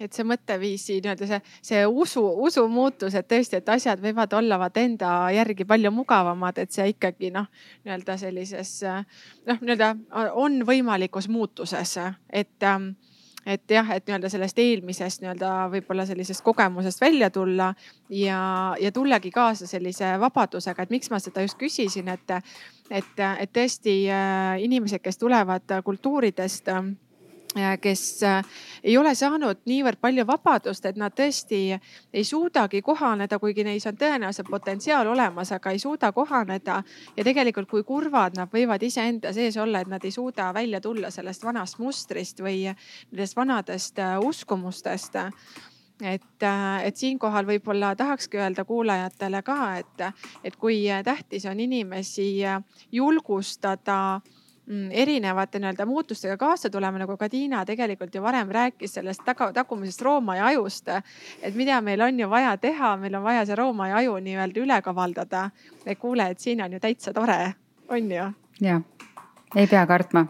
et see mõtteviisi nii-öelda see, see usu, usumuutus, et tõesti, et asjad võivad olla vaata enda järgi palju mugavamad, et see ikkagi noh, nii-öelda sellises noh, nii-öelda on võimalikus muutuses, et ähm, et jah, et nii-öelda sellest eelmisest nii-öelda võib-olla sellisest kogemusest välja tulla ja, ja tullagi kaasa sellise vabadusega, et miks ma seda just küsisin, et, et, et tõesti äh, inimesed, kes tulevad kultuuridest kes äh, ei ole saanud niivõrd palju vabadust, et nad tõesti ei suudagi kohaneda, kuigi neis on tõenäoliselt potentsiaal olemas, aga ei suuda kohaneda. ja tegelikult, kui kurvad nad võivad iseenda sees olla, et nad ei suuda välja tulla sellest vanast mustrist või nendest vanadest äh, uskumustest et, äh, et siinkohal võib-olla tahakski öelda kuulajatele ka, et, et kui tähtis on inimesi julgustada Mm, erinevate nii-öelda muutustega kaasa tulema, nagu ka Tiina tegelikult ju varem rääkis sellest taga, tagumisest Rooma ja ajust. et mida meil on ju vaja teha, meil on vaja see Rooma ja aju nii-öelda üle kavaldada. et kuule, et siin on ju täitsa tore, on ju? jah, ei pea kartma.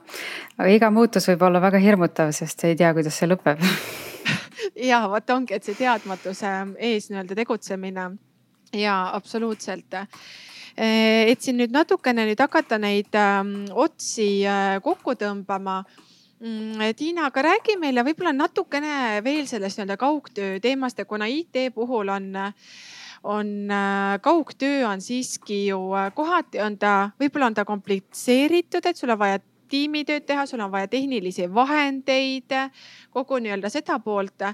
aga iga muutus võib olla väga hirmutav, sest ei tea, kuidas see lõpeb ja vot ongi, et see teadmatuse ees nii-öelda tegutsemine ja absoluutselt et siin nüüd natukene nüüd hakata neid ähm, otsi äh, kokku tõmbama. Mm, Tiina, aga räägi meile võib-olla natukene veel sellest nii-öelda kaugtöö teemast ja kuna IT puhul on, on äh, kaugtöö on siiski ju äh, kohati on ta, võib-olla on ta komplitseeritud, et sul on vaja tiimitööd teha, sul on vaja tehnilisi vahendeid, kogu nii-öelda seda poolt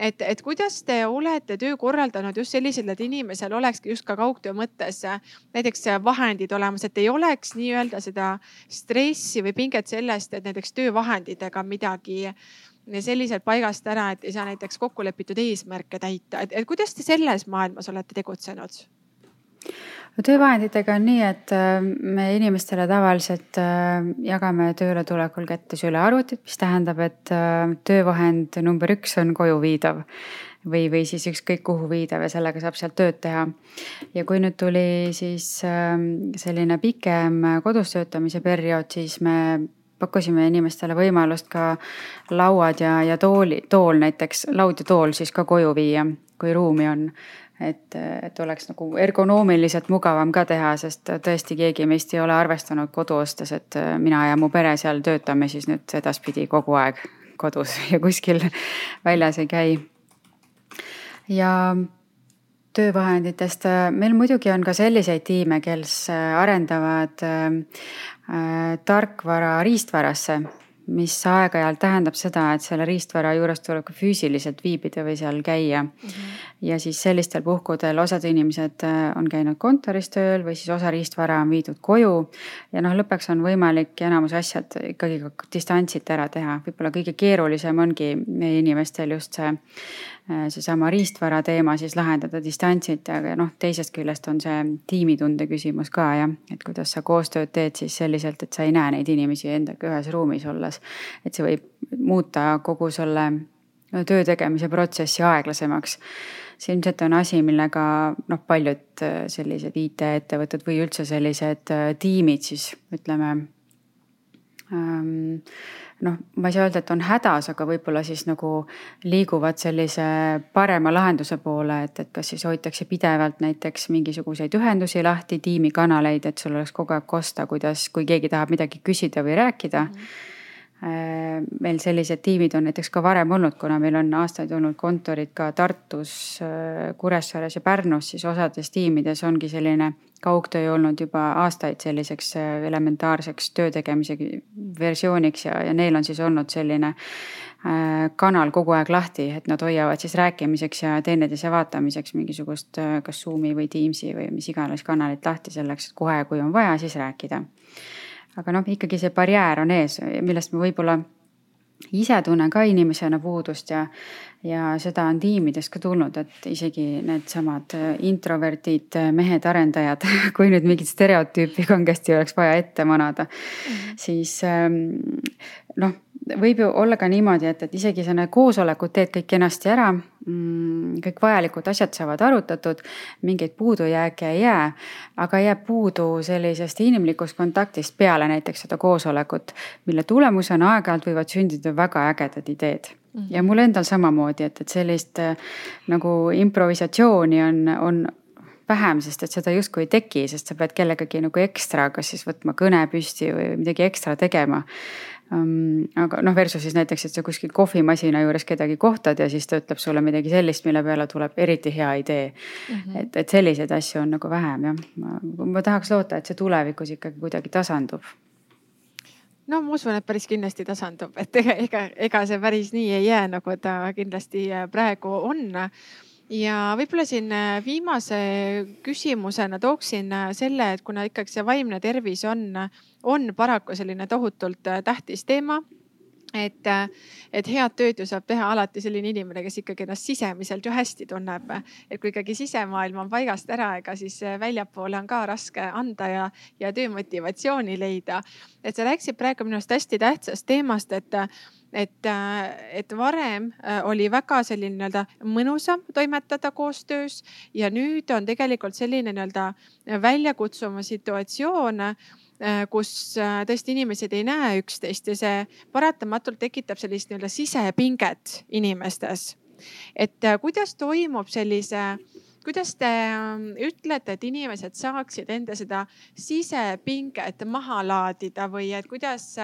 et, et kuidas te olete töö korraldanud just selliselt, et inimesel olekski just ka kaugtöö mõttes näiteks vahendid olemas, et ei oleks nii-öelda seda stressi või pinget sellest, et näiteks töövahenditega midagi selliselt paigast ära, et ei saa näiteks kokkulepitud eesmärke täita, et kuidas te selles maailmas olete tegutsenud? No töövahenditega on nii, et äh, me inimestele tavaliselt äh, jagame tööle tulekul kätte sülearvutid, mis tähendab, et äh, töövahend number üks on koju viidav või, või siis ükskõik kuhu viidav ja sellega saab sealt tööd teha. ja kui nüüd tuli siis ähm, selline pikem kodus töötamise periood, siis me pakkusime inimestele võimalust ka lauad ja, ja tooli, tool näiteks, laud ja tool siis ka koju viia, kui ruumi on et, et oleks nagu ergonoomiliselt mugavam ka teha, sest tõesti keegi meist ei ole arvestanud kodu ostes, et mina ja mu pere seal töötame siis nüüd edaspidi kogu aeg kodus ja kuskil väljas ei käi. ja töövahenditest, meil muidugi on ka selliseid tiime, kes arendavad äh, tarkvara riistvarasse mis aeg-ajalt tähendab seda, et selle riistvara juures tuleb ka füüsiliselt viibida või seal käia mm. -hmm. Ja siis sellistel puhkudel osad inimesed äh, on käinud kontoris tööl või siis osa riistvara on viidud koju. ja noh, lõpuks on võimalik enamus asjad ikkagi ka distantsilt ära teha, võib-olla kõige keerulisem ongi inimestel just see Äh, seesama riistvara teema siis lahendada distantsilt, aga noh, teisest küljest on see tiimitunde küsimus ka jah, et kuidas sa koostööd teed siis selliselt, et sa ei näe neid inimesi endaga ühes ruumis olles. et see võib muuta kogu selle töö tegemise protsessi aeglasemaks see ilmselt on asi, millega noh, paljud äh, sellised IT-ettevõtted või üldse sellised äh, tiimid siis ütleme ähm, noh, ma ei saa öelda, et on hädas, aga võib-olla siis nagu liiguvad sellise parema lahenduse poole, et, et kas siis hoitakse pidevalt näiteks mingisuguseid ühendusi lahti, tiimikanaleid, et sul oleks kogu aeg kosta, kuidas, kui keegi tahab midagi küsida või rääkida mm. -hmm meil sellised tiimid on näiteks ka varem olnud, kuna meil on aastaid olnud kontorid ka Tartus, Kuressaares ja Pärnus, siis osades tiimides ongi selline kaugtöö olnud juba aastaid selliseks äh, elementaarseks töö tegemise versiooniks ja, ja neil on siis olnud selline äh, kanal kogu aeg lahti, et nad hoiavad siis rääkimiseks ja teineteise vaatamiseks mingisugust äh, kas Zoom'i või Teams'i või mis iganes kanalit lahti selleks, et kohe, kui on vaja, siis rääkida. Aga noh, ikkagi see barjäär on ees, millest me võib-olla ise tunnen ka inimesena puudust ja, ja seda on tiimidest ka tulnud, et isegi needsamad äh, introvertid äh, mehed, arendajad, kui nüüd mingit stereotüüpi kangesti oleks vaja ette manada mm, -hmm. siis ähm, noh võib ju olla ka niimoodi, et, et isegi sa need koosolekud teed kõik kenasti ära mm,. kõik vajalikud asjad saavad arutatud, mingeid puudujääke ei jää, aga jääb puudu sellisest inimlikust kontaktist peale näiteks seda koosolekut, mille tulemusena aeg-ajalt võivad sündida väga ägedad ideed mm. -hmm. ja mul endal samamoodi, et, et sellist äh, nagu improvisatsiooni on, on vähem, sest et seda justkui ei teki, sest sa pead kellegagi nagu ekstra, kas siis võtma kõne püsti või midagi ekstra tegema. Aga noh, versus siis näiteks, et sa kuskil kohvimasina juures kedagi kohtad ja siis ta ütleb sulle midagi sellist, mille peale tuleb eriti hea idee mm. -hmm. et, et selliseid asju on nagu vähem jah, ma tahaks loota, et see tulevikus ikkagi kuidagi tasandub no ma usun, et päris kindlasti tasandub, et ega, ega, ega see päris nii ei jää, nagu ta kindlasti praegu on ja võib-olla siin äh, viimase küsimusena tooksin äh, selle, et kuna ikkagi see vaimne tervis on, on paraku selline tohutult äh, tähtis teema et, et head tööd ju saab teha alati selline inimene, kes ikkagi ennast sisemiselt ju hästi tunneb. et kui ikkagi sisemaailm on paigast ära, ega siis väljapoole on ka raske anda ja, ja töömotivatsiooni leida. et sa rääkisid praegu minu arust hästi tähtsast teemast, et et, äh, et varem äh, oli väga selline nii-öelda mõnusam toimetada koostöös ja nüüd on tegelikult selline nii-öelda väljakutsuma situatsioon äh, kus tõesti inimesed ei näe üksteist ja see paratamatult tekitab sellist nii-öelda sisepinget inimestes. et kuidas toimub sellise kuidas te ähm, ütlete, et inimesed saaksid enda seda sisepinget maha laadida või et kuidas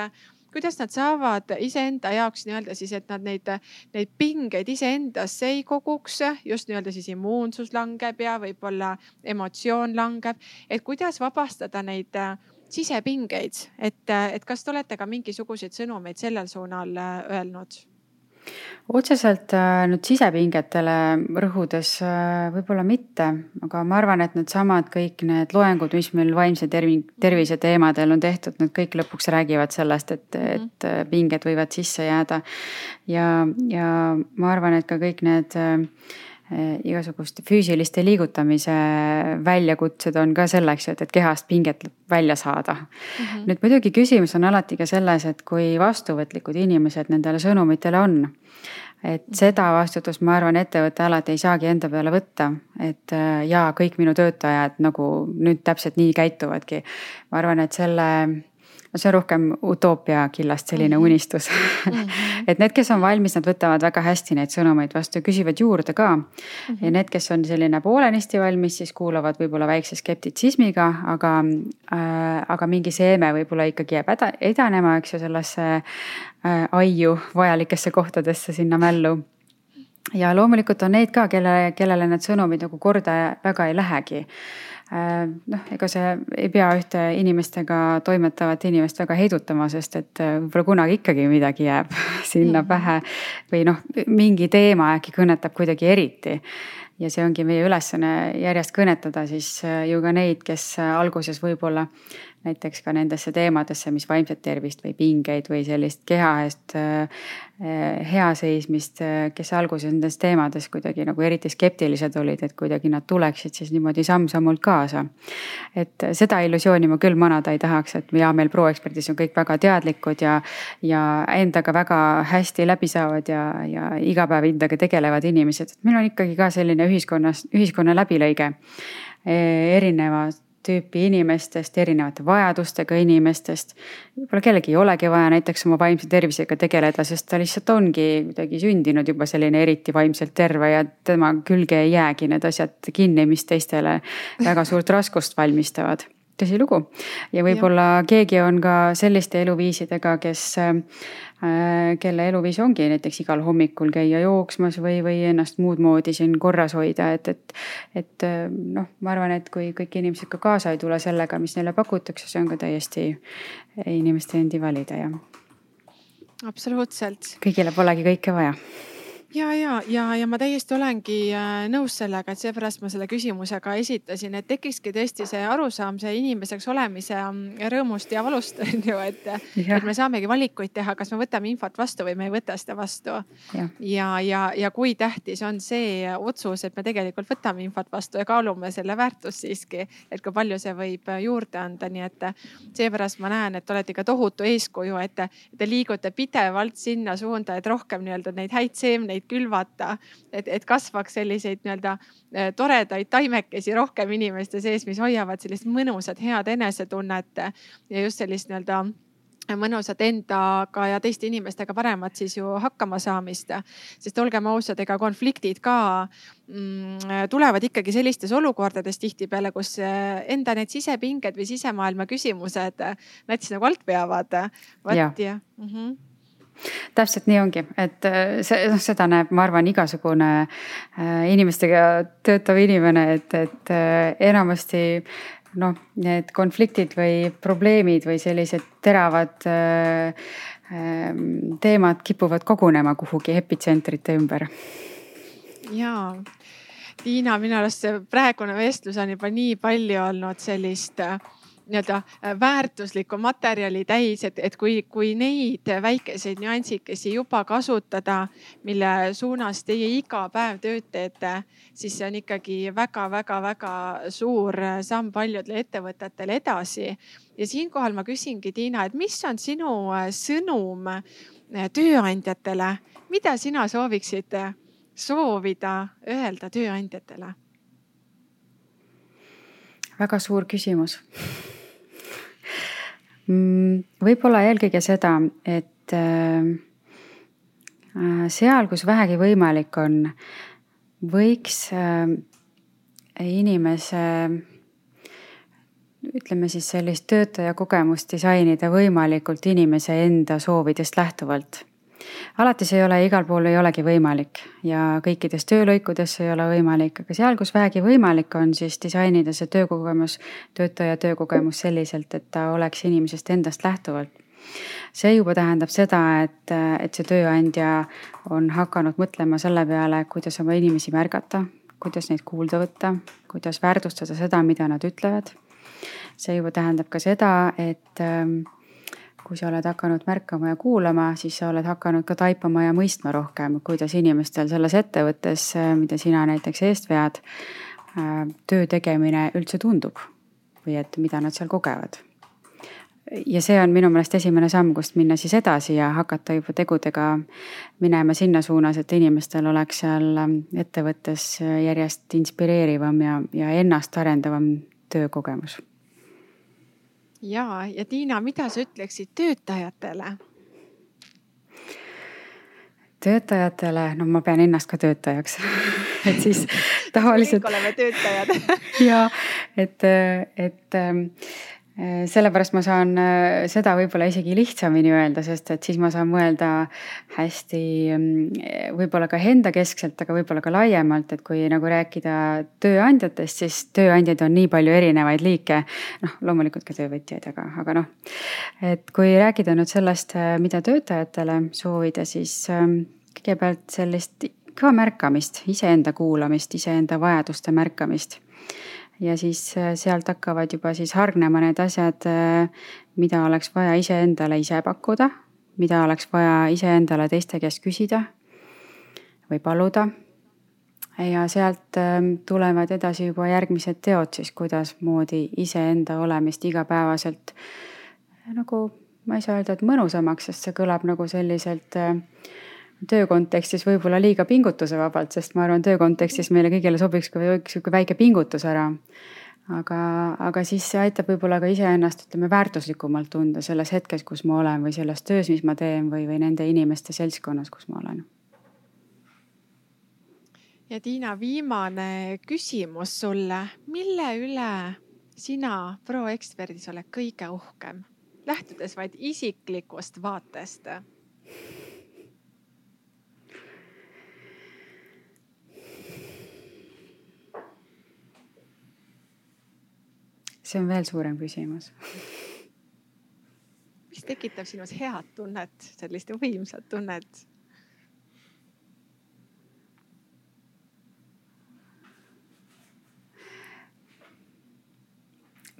kuidas nad saavad iseenda jaoks nii-öelda siis, et nad neid, neid pingeid iseendasse ei koguks, just nii-öelda siis immuunsus langeb ja võib-olla emotsioon langeb. et kuidas vabastada neid äh, sisepingeid, et, et kas te olete ka mingisuguseid sõnumeid sellel suunal äh, öelnud? otseselt äh, nüüd sisepingetele rõhudes äh, võib-olla mitte, aga ma arvan, et needsamad kõik need loengud, mis meil vaimse tervi-, tervise teemadel on tehtud, need kõik lõpuks räägivad sellest, et, mhm. et äh, pinged võivad sisse jääda. ja, ja ma arvan, et ka kõik need igasuguste füüsiliste liigutamise väljakutsed on ka selleks, et, et kehast pinget välja saada mm. -hmm. nüüd muidugi küsimus on alati ka selles, et kui vastuvõtlikud inimesed nendele sõnumitele on et seda vastutust, ma arvan, ettevõte alati ei saagi enda peale võtta, et jaa, kõik minu töötajad nagu nüüd täpselt nii käituvadki. ma arvan, et selle no see on rohkem utoopia killast selline -hmm. unistus. -hmm. et need, kes on valmis, nad võtavad väga hästi neid sõnumeid vastu ja küsivad juurde ka. -hmm. ja need, kes on selline poolenisti valmis, siis kuulavad võib-olla väikse skeptitsismiga, aga äh,, aga mingi seeme võib-olla ikkagi jääb edanema, eks ju, sellesse äh, aiu vajalikesse kohtadesse sinna mällu ja loomulikult on neid ka, kelle, kellele need sõnumid nagu korda väga ei lähegi Äh, noh, ega see ei pea ühte inimestega toimetavat inimest väga heidutama, sest et äh, võib-olla kunagi ikkagi midagi jääb sinna pähe. või noh, mingi teema äkki kõnetab kuidagi eriti. ja see ongi meie ülesanne järjest kõnetada siis äh, ju ka neid, kes alguses võib-olla näiteks ka nendesse teemadesse, mis vaimset tervist või pingeid või sellist keha eest äh, hea seismist, äh, kes alguses nendes teemades kuidagi nagu eriti skeptilised olid, et kuidagi nad tuleksid siis niimoodi samm-sammult kaasa. et seda illusiooni ma küll manada ei tahaks, et ja meil ProExpertis on kõik väga teadlikud ja, ja endaga väga hästi läbi saavad ja, ja iga päev endaga tegelevad inimesed, et meil on ikkagi ka selline ühiskonnas, ühiskonna läbilõige erinevad tüüpi inimestest, erinevate vajadustega inimestest. võib-olla kellelgi ei olegi vaja näiteks oma vaimse tervisega tegeleda, sest ta lihtsalt ongi kuidagi sündinud juba selline eriti vaimselt terve ja tema külge ei jäägi need asjad kinni, mis teistele väga suurt raskust valmistavad tõsilugu ja võib-olla keegi on ka selliste eluviisidega, kes Äh, kelle eluviis ongi näiteks igal hommikul käia jooksmas või, või ennast muud moodi siin korras hoida, et, et. et äh, noh, ma arvan, et kui kõik inimesed ka kaasa ei tule sellega, mis neile pakutakse, see on ka täiesti inimeste endi valida ja. absoluutselt. kõigile polegi kõike vaja ja, ja, ja, ja ma täiesti olengi äh, nõus sellega, et seepärast ma selle küsimuse ka esitasin, et tekikski tõesti see arusaam, see inimeseks olemise mm, rõõmust ja valust on ju, et, et me saamegi valikuid teha, kas me võtame infot vastu või me ei võta seda vastu. ja, ja, ja, ja kui tähtis on see otsus, et me tegelikult võtame infot vastu ja kaalume selle väärtust siiski, et kui palju see võib juurde anda, nii et seepärast ma näen, et olete ikka tohutu eeskuju, et te, te liigute pidevalt sinna suunda, et rohkem nii-öelda neid häid seemneid külvata, et, et kasvaks selliseid nii-öelda äh, toredaid taimekesi rohkem inimeste sees, mis hoiavad sellist mõnusat, head enesetunnet ja just sellist nii-öelda mõnusat endaga ja teiste inimestega paremat siis ju hakkama saamist. sest olgem ausad, ega konfliktid ka mm, tulevad ikkagi sellistes olukordades tihtipeale, kus enda need sisepinged või sisemaailma küsimused nats nagu alt veavad. vot ja, ja.. Mm -hmm täpselt nii ongi, et eh, see, noh, seda näeb, ma arvan, igasugune äh, inimestega töötav inimene, et, et äh, enamasti noh, need konfliktid või probleemid või sellised teravad äh, ähm, teemad kipuvad kogunema kuhugi epitsentrite ümber. ja, Tiina, minu arust see praegune vestlus on juba nii palju olnud sellist äh, nii-öelda äh, väärtuslikku materjali täis, et, et kui, kui neid väikeseid nüansikesi juba kasutada, mille suunas teie iga päev tööd teete, siis see on ikkagi väga-väga-väga suur samm paljudele ettevõtetele edasi. ja siinkohal ma küsingi, Tiina, et mis on sinu äh, sõnum äh, tööandjatele, mida sina sooviksid soovida öelda tööandjatele? väga suur küsimus võib-olla eelkõige seda, et äh, äh, seal, kus vähegi võimalik on, võiks äh, inimese ütleme siis sellist töötaja kogemust disainida võimalikult inimese enda soovidest lähtuvalt alati see ei ole, igal pool ei olegi võimalik ja kõikides töölõikudes ei ole võimalik, aga seal, kus vähegi võimalik on, siis disainida see töökogemus, töötaja töökogemus selliselt, et ta oleks inimesest endast lähtuvalt see juba tähendab seda, et, et see tööandja on hakanud mõtlema selle peale, kuidas oma inimesi märgata, kuidas neid kuulda võtta, kuidas väärtustada seda, mida nad ütlevad. see juba tähendab ka seda, et kui sa oled hakanud märkama ja kuulama, siis sa oled hakanud ka taipama ja mõistma rohkem, kuidas inimestel selles ettevõttes, mida sina näiteks eest vead, töö tegemine üldse tundub või et mida nad seal kogevad. ja see on minu meelest esimene samm, kust minna siis edasi ja hakata juba tegudega minema sinna suunas, et inimestel oleks seal ettevõttes järjest inspireerivam ja, ja ennast arendavam töökogemus ja, ja Tiina, mida sa ütleksid töötajatele? töötajatele, no ma pean ennast ka töötajaks et siis tavaliselt. kõik oleme töötajad ja et, et Äh, sellepärast ma saan äh, seda võib-olla isegi lihtsamini öelda, sest et siis ma saan mõelda hästi mm, võib-olla ka enda keskselt, aga võib-olla ka laiemalt, et kui nagu rääkida tööandjatest, siis tööandjaid on nii palju erinevaid liike. noh, loomulikult ka töövõtjaid, aga, aga noh, et kui rääkida nüüd sellest, äh, mida töötajatele soovida, siis ähm, kõigepealt sellist ka märkamist, iseenda kuulamist, iseenda vajaduste märkamist ja siis äh, sealt hakkavad juba siis hargnema need asjad, äh, mida oleks vaja iseendale ise pakkuda, mida oleks vaja iseendale teiste käest küsida või paluda. ja sealt ähm, tulevad edasi juba järgmised teod siis, kuidasmoodi iseenda olemist igapäevaselt nagu ma ei saa öelda, et mõnusamaks, sest see kõlab nagu selliselt äh, töö kontekstis võib-olla liiga pingutusevabalt, sest ma arvan, töö kontekstis meile kõigile sobiks ka üks sihuke väike pingutus ära. aga, aga siis see aitab võib-olla ka iseennast, ütleme, väärtuslikumalt tunda selles hetkes, kus ma olen või selles töös, mis ma teen või, või nende inimeste seltskonnas, kus ma olen. ja Tiina, viimane küsimus sulle, mille üle sina ProExperdis oled kõige uhkem, lähtudes vaid isiklikust vaatest? See on veel suurem küsimus mis tekitab sinus head tunnet, sellist võimsat tunnet?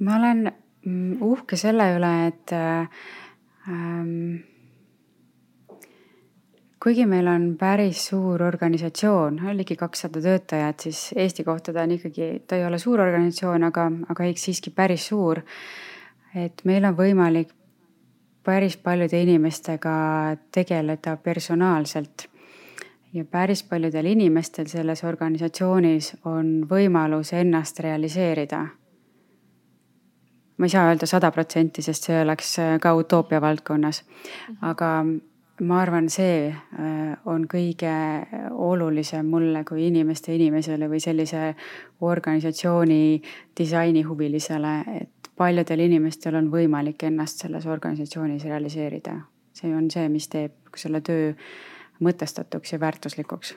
ma olen mm, uhke selle üle, et ähm, kuigi meil on päris suur organisatsioon, ligi kakssada töötajat, siis Eesti kohta ta on ikkagi, ta ei ole suur organisatsioon, aga, aga siiski päris suur. et meil on võimalik päris paljude inimestega tegeleda personaalselt. ja päris paljudel inimestel selles organisatsioonis on võimalus ennast realiseerida. ma ei saa öelda sada protsenti, sest see oleks ka utoopia valdkonnas. Aga ma arvan, see on kõige olulisem mulle kui inimeste inimesele või sellise organisatsiooni disainihuvilisele, et paljudel inimestel on võimalik ennast selles organisatsioonis realiseerida. see on see, mis teeb selle töö mõtestatuks ja väärtuslikuks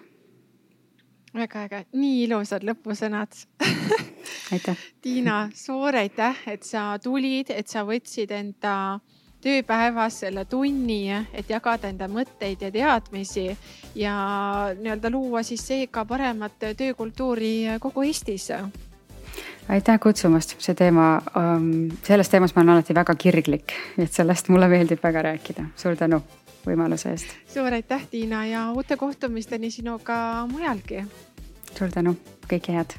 väga äge, nii ilusad lõpusõnad aitäh. Tiina, suur aitäh, et sa tulid, et sa võtsid enda tööpäevas selle tunni, et jagada enda mõtteid ja teadmisi ja nii-öelda luua siis seega paremat töökultuuri kogu Eestis. aitäh kutsumast, see teema, ähm, selles teemas ma olen alati väga kirglik, et sellest mulle meeldib väga rääkida, suur tänu võimaluse eest. suur aitäh, Tiina ja uute kohtumisteni sinuga mujalgi. suur tänu, kõike head